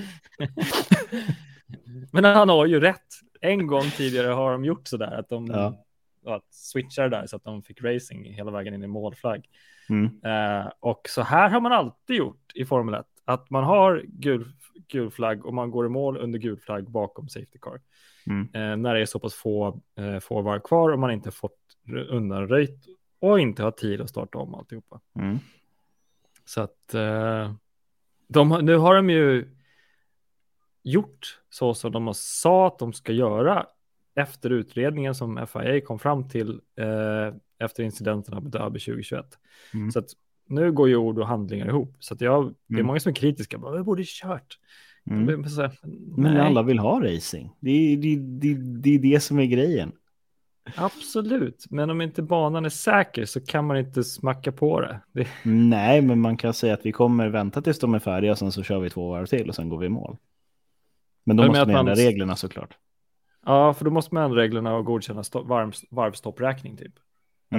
Men han har ju rätt. En gång tidigare har de gjort så där att de ja. att switchar där så att de fick racing hela vägen in i målflagg. Mm. Uh, och så här har man alltid gjort i Formel 1. Att man har gul, gul flagg och man går i mål under gul flagg bakom safety car. Mm. Uh, när det är så pass få, få var kvar och man inte fått undanröjt och inte har tid att starta om alltihopa. Mm. Så att uh, de, nu har de ju gjort så som de har sa att de ska göra efter utredningen som FIA kom fram till uh, efter incidenterna på Derby 2021. Mm. Så att nu går ju ord och handlingar ihop. Så att jag, mm. det är mm. många som är kritiska. Bara, vi borde kört. Mm. Så, Men alla vill ha racing. Det är det, det, det, är det som är grejen. Absolut, men om inte banan är säker så kan man inte smacka på det. det... Nej, men man kan säga att vi kommer vänta tills de är färdiga och sen så kör vi två varv till och sen går vi i mål. Men då måste man ändra reglerna såklart. Ja, för då måste man ändra reglerna och godkänna varv, varvstopppräkning typ.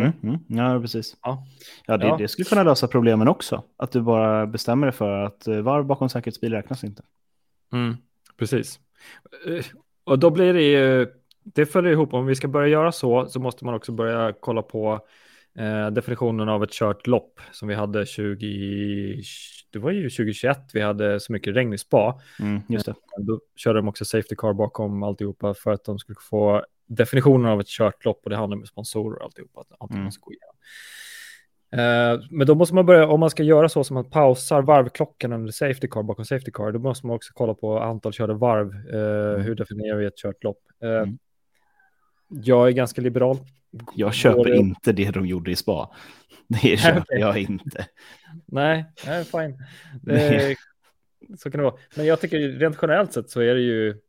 Mm, mm, ja, precis. Ja, ja, det, ja. det skulle kunna lösa problemen också. Att du bara bestämmer dig för att eh, varv bakom säkerhetsbil räknas inte. Mm, precis. Eh, och då blir det ju det följer ihop. Om vi ska börja göra så så måste man också börja kolla på eh, definitionen av ett kört lopp som vi hade 20. Det var ju 2021 vi hade så mycket regn i spa. Mm, just det. Eh, då körde de också safety car bakom alltihopa för att de skulle få definitionen av ett kört lopp och det handlar om sponsorer och alltihopa. Att allting mm. gå igenom. Uh, men då måste man börja, om man ska göra så som man pausar varvklockan under safety car bakom safety car, då måste man också kolla på antal körda varv. Uh, mm. Hur definierar vi ett kört lopp? Uh, mm. Jag är ganska liberal. Jag köper det... inte det de gjorde i spa. Det köper jag inte. Nej, nej fine. Det, så kan det vara. Men jag tycker rent generellt sett så är det ju.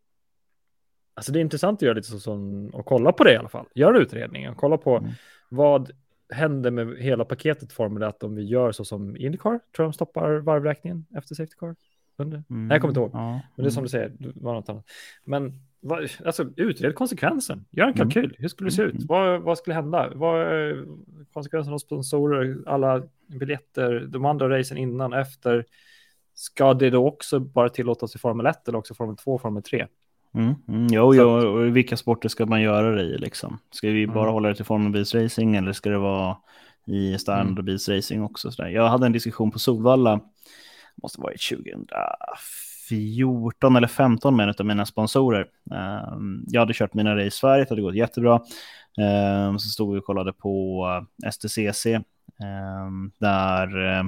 Alltså det är intressant att göra lite så som och kolla på det i alla fall. Gör utredningen, kolla på mm. vad händer med hela paketet Formel 1 om vi gör så som Indycar. Tror de stoppar varvräkningen efter Safety Car? Mm. Nej, jag kommer inte ihåg. Ja. Men det är som du säger, det var något annat. Men alltså, utred konsekvensen. Gör en mm. kalkyl. Mm. Hur skulle det se ut? Mm. Vad, vad skulle hända? Vad är konsekvensen av sponsorer, alla biljetter, de andra racen innan, efter? Ska det då också bara tillåtas i Formel 1 eller också Formel 2 Formel 3? Mm, mm, jo, jo, vilka sporter ska man göra det i liksom? Ska vi bara mm. hålla det till formelbilsracing eller ska det vara i standardbilsracing också? Så där? Jag hade en diskussion på Solvalla, måste vara 2004 14 eller 15 med en av mina sponsorer. Ehm, jag hade kört mina race i Sverige, det hade gått jättebra. Ehm, så stod vi och kollade på STCC ehm, där eh,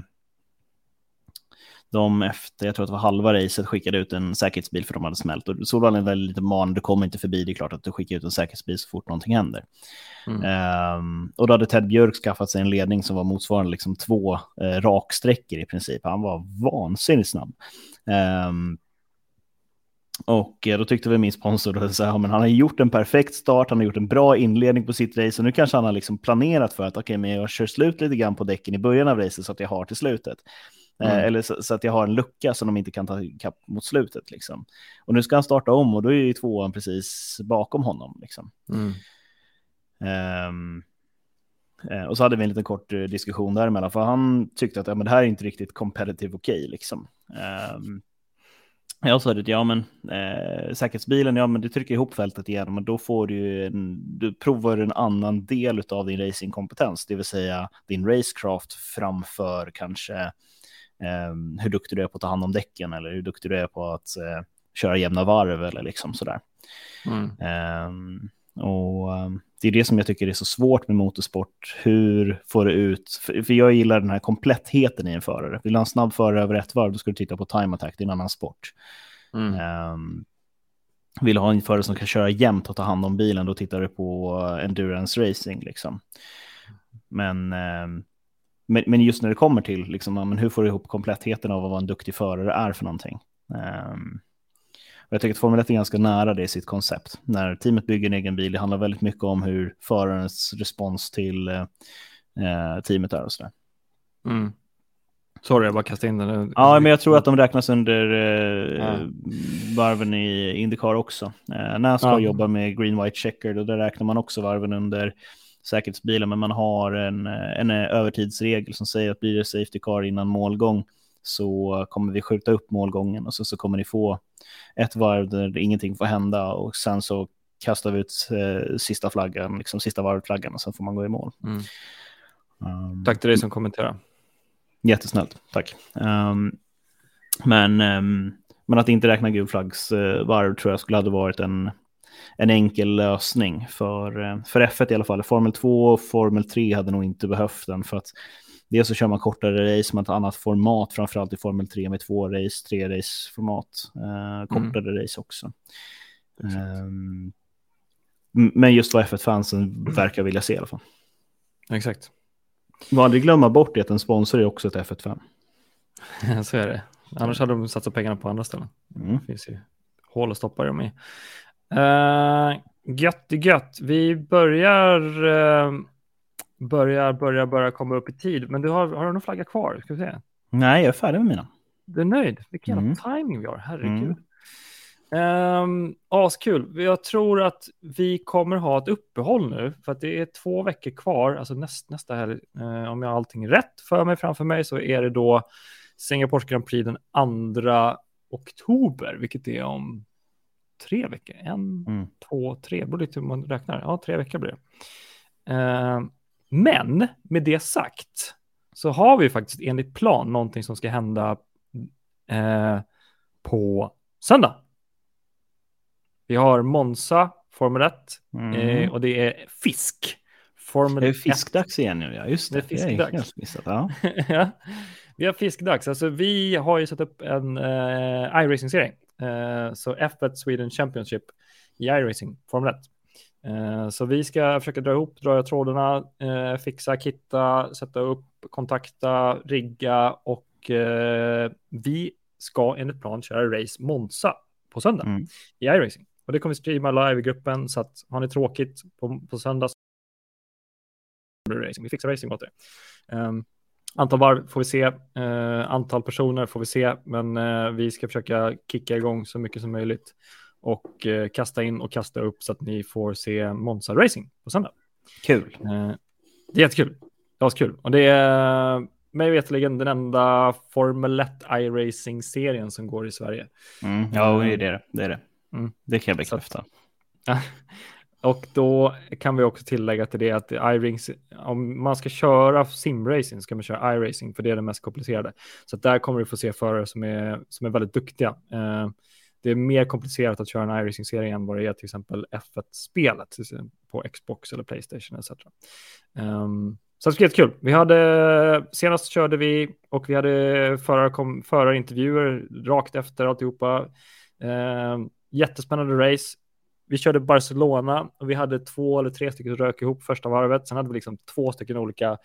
de efter, jag tror att det var halva racet, skickade ut en säkerhetsbil för de hade smält. Och Solvalla är väldigt lite man, du kommer inte förbi, det är klart att du skickar ut en säkerhetsbil så fort någonting händer. Mm. Um, och då hade Ted Björk skaffat sig en ledning som var motsvarande liksom två uh, raksträckor i princip. Han var vansinnigt snabb. Um, och då tyckte vi min sponsor att ja, han har gjort en perfekt start, han har gjort en bra inledning på sitt race och nu kanske han har liksom planerat för att okej, okay, men jag kör slut lite grann på däcken i början av racet så att jag har till slutet. Eh, mm. eller så, så, att jag har en lucka som de inte kan ta kapp mot slutet. Liksom. Och nu ska han starta om och då är ju tvåan precis bakom honom. Liksom. Mm. Um, och så hade vi en liten kort eh, diskussion däremellan, för han tyckte att ja, men det här är inte riktigt competitive okej. Okay, liksom. Um, jag sa det, ja men eh, säkerhetsbilen, ja men du trycker ihop fältet igen, men då får du en, du provar en annan del av din racingkompetens, det vill säga din racecraft framför kanske eh, hur duktig du är på att ta hand om däcken eller hur duktig du är på att eh, köra jämna varv eller liksom sådär. Mm. Um, och um, det är det som jag tycker är så svårt med motorsport. Hur får du ut, för, jag gillar den här komplettheten i en förare. Vill du ha en snabb förare över ett varv, då ska du titta på time attack, det är en annan sport. Mm. Um, vill ha en förare som kan köra jämnt och ta hand om bilen, då tittar du på endurance racing liksom. Men, men, men, just när det kommer till liksom, men hur får du ihop komplettheten av vad en duktig förare är för någonting. Um, och jag tycker att Formel 1 är ganska nära det i sitt koncept. När teamet bygger en egen bil, det handlar väldigt mycket om hur förarens respons till eh, teamet är och sådär. Mm. Sorry, jag bara kastade in den. Ja, men jag tror att de räknas under eh, ja. varven i Indycar också. Eh, Nascar ja. jobbar med Green White Checker och där räknar man också varven under säkerhetsbilen, men man har en, en övertidsregel som säger att blir det Safety Car innan målgång så kommer vi skjuta upp målgången och så, så kommer ni få ett varv där ingenting får hända och sen så kastar vi ut eh, sista flaggan, liksom sista varvflaggan och sen får man gå i mål. Mm. Um, tack till dig som kommenterar. Jättesnällt, tack. Um, men, um, men att inte räkna gulflaggsvarv uh, tror jag skulle ha varit en, en enkel lösning för, uh, för F1 i alla fall. Formel 2 och Formel 3 hade nog inte behövt den för att Dels så kör man kortare race, man tar annat format, framförallt i Formel 3 med två race, tre race format, eh, kortare mm. race också. Um, men just vad F1-fansen verkar vilja se i alla fall. Exakt. Man aldrig glömma bort det att en sponsor är också ett F1-fan. så är det. Annars hade de satsat pengarna på andra ställen. Mm. Det finns ju hål att stoppa dem i. Uh, gött gött. Vi börjar uh, börjar, börjar, börjar komma upp i tid. Men du har, har du någon flagga kvar? Ska vi se? Nej, jag är färdig med mina. Du är nöjd? Vilken mm. jävla timing vi har, herregud. Mm. Um, askul. Jag tror att vi kommer ha ett uppehåll nu för att det är två veckor kvar, alltså näst, nästa helg. Uh, om jag har allting rätt för mig framför mig så är det då Singapores Grand Prix den 2 oktober, vilket är om tre veckor. En, mm. två, tre, det beror lite hur man räknar. Ja, tre veckor blir det. Uh, men med det sagt så har vi faktiskt enligt plan någonting som ska hända eh, på söndag. Vi har Monza, Formel 1 mm. eh, och det är fisk. Formel det är fiskdags igen nu, ja just det. Det är fiskdags. Missat, ja. ja. Vi har fiskdags, alltså vi har ju satt upp en eh, iRacing-serie. Eh, så F1 Sweden Championship i iRacing, Formel 1. Eh, så vi ska försöka dra ihop, dra trådarna, eh, fixa, kitta, sätta upp, kontakta, rigga och vi ska enligt plan köra race Monza på söndag mm. i iRacing. Och det kommer vi streama live i gruppen så att har ni tråkigt på, på söndag racing. Vi fixar racing åt er. Um, antal varv får vi se, uh, antal personer får vi se, men uh, vi ska försöka kicka igång så mycket som möjligt och eh, kasta in och kasta upp så att ni får se Monza Racing på söndag. Kul. Eh, det är jättekul. Det var kul. Och det är mig veterligen den enda Formel 1 iRacing-serien som går i Sverige. Mm, ja, det är det. Det, är det. Mm. det kan jag bekräfta. och då kan vi också tillägga till det att iRings, om man ska köra simracing ska man köra iRacing för det är det mest komplicerade. Så där kommer du få se förare som är, som är väldigt duktiga. Eh, det är mer komplicerat att köra en iRacing-serie än vad det är till exempel F1-spelet på Xbox eller Playstation etc. Um, ehm, så det var jättekul. Vi hade, senast körde vi och vi hade förar, kom, förarintervjuer rakt efter alltihopa. Um, jättespännande race. Vi körde Barcelona och vi hade två eller tre stycken som rök ihop första varvet. Sen hade vi liksom två stycken olika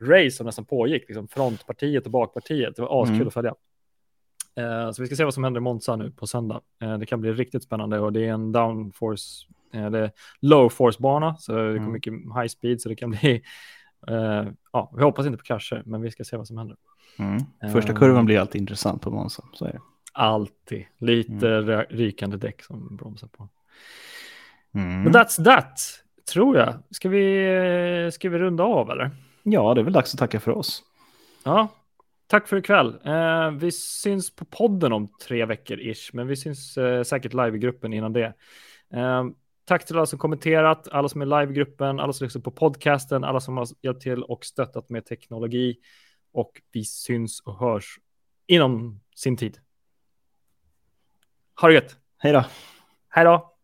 race som nästan pågick, liksom frontpartiet och bakpartiet. Det var askul mm. att följa. Eh, så vi ska se vad som händer i Monza nu på söndag. Eh, det kan bli riktigt spännande och det är en downforce, eh, low force bana, så det kommer mm. mycket high speed, så det kan bli, ja, vi hoppas inte på krascher, men vi ska se vad som händer. Mm. Första kurvan blir alltid intressant på Monza, så är det. Alltid, lite mm. rykande däck som bromsar på. Mm. Men that's that, tror jag. Ska vi, ska vi runda av eller? Ja, det är väl dags att tacka för oss. Ja, Tack för ikväll. Eh, vi syns på podden om tre veckor ish, men vi syns eh, säkert live i gruppen innan det. Eh, tack till alla som kommenterat, alla som är live i gruppen, alla som lyssnar på podcasten, alla som har hjälpt till och stöttat med teknologi. Och vi syns och hörs inom sin tid. Ha det gött! Hej då! Hej då!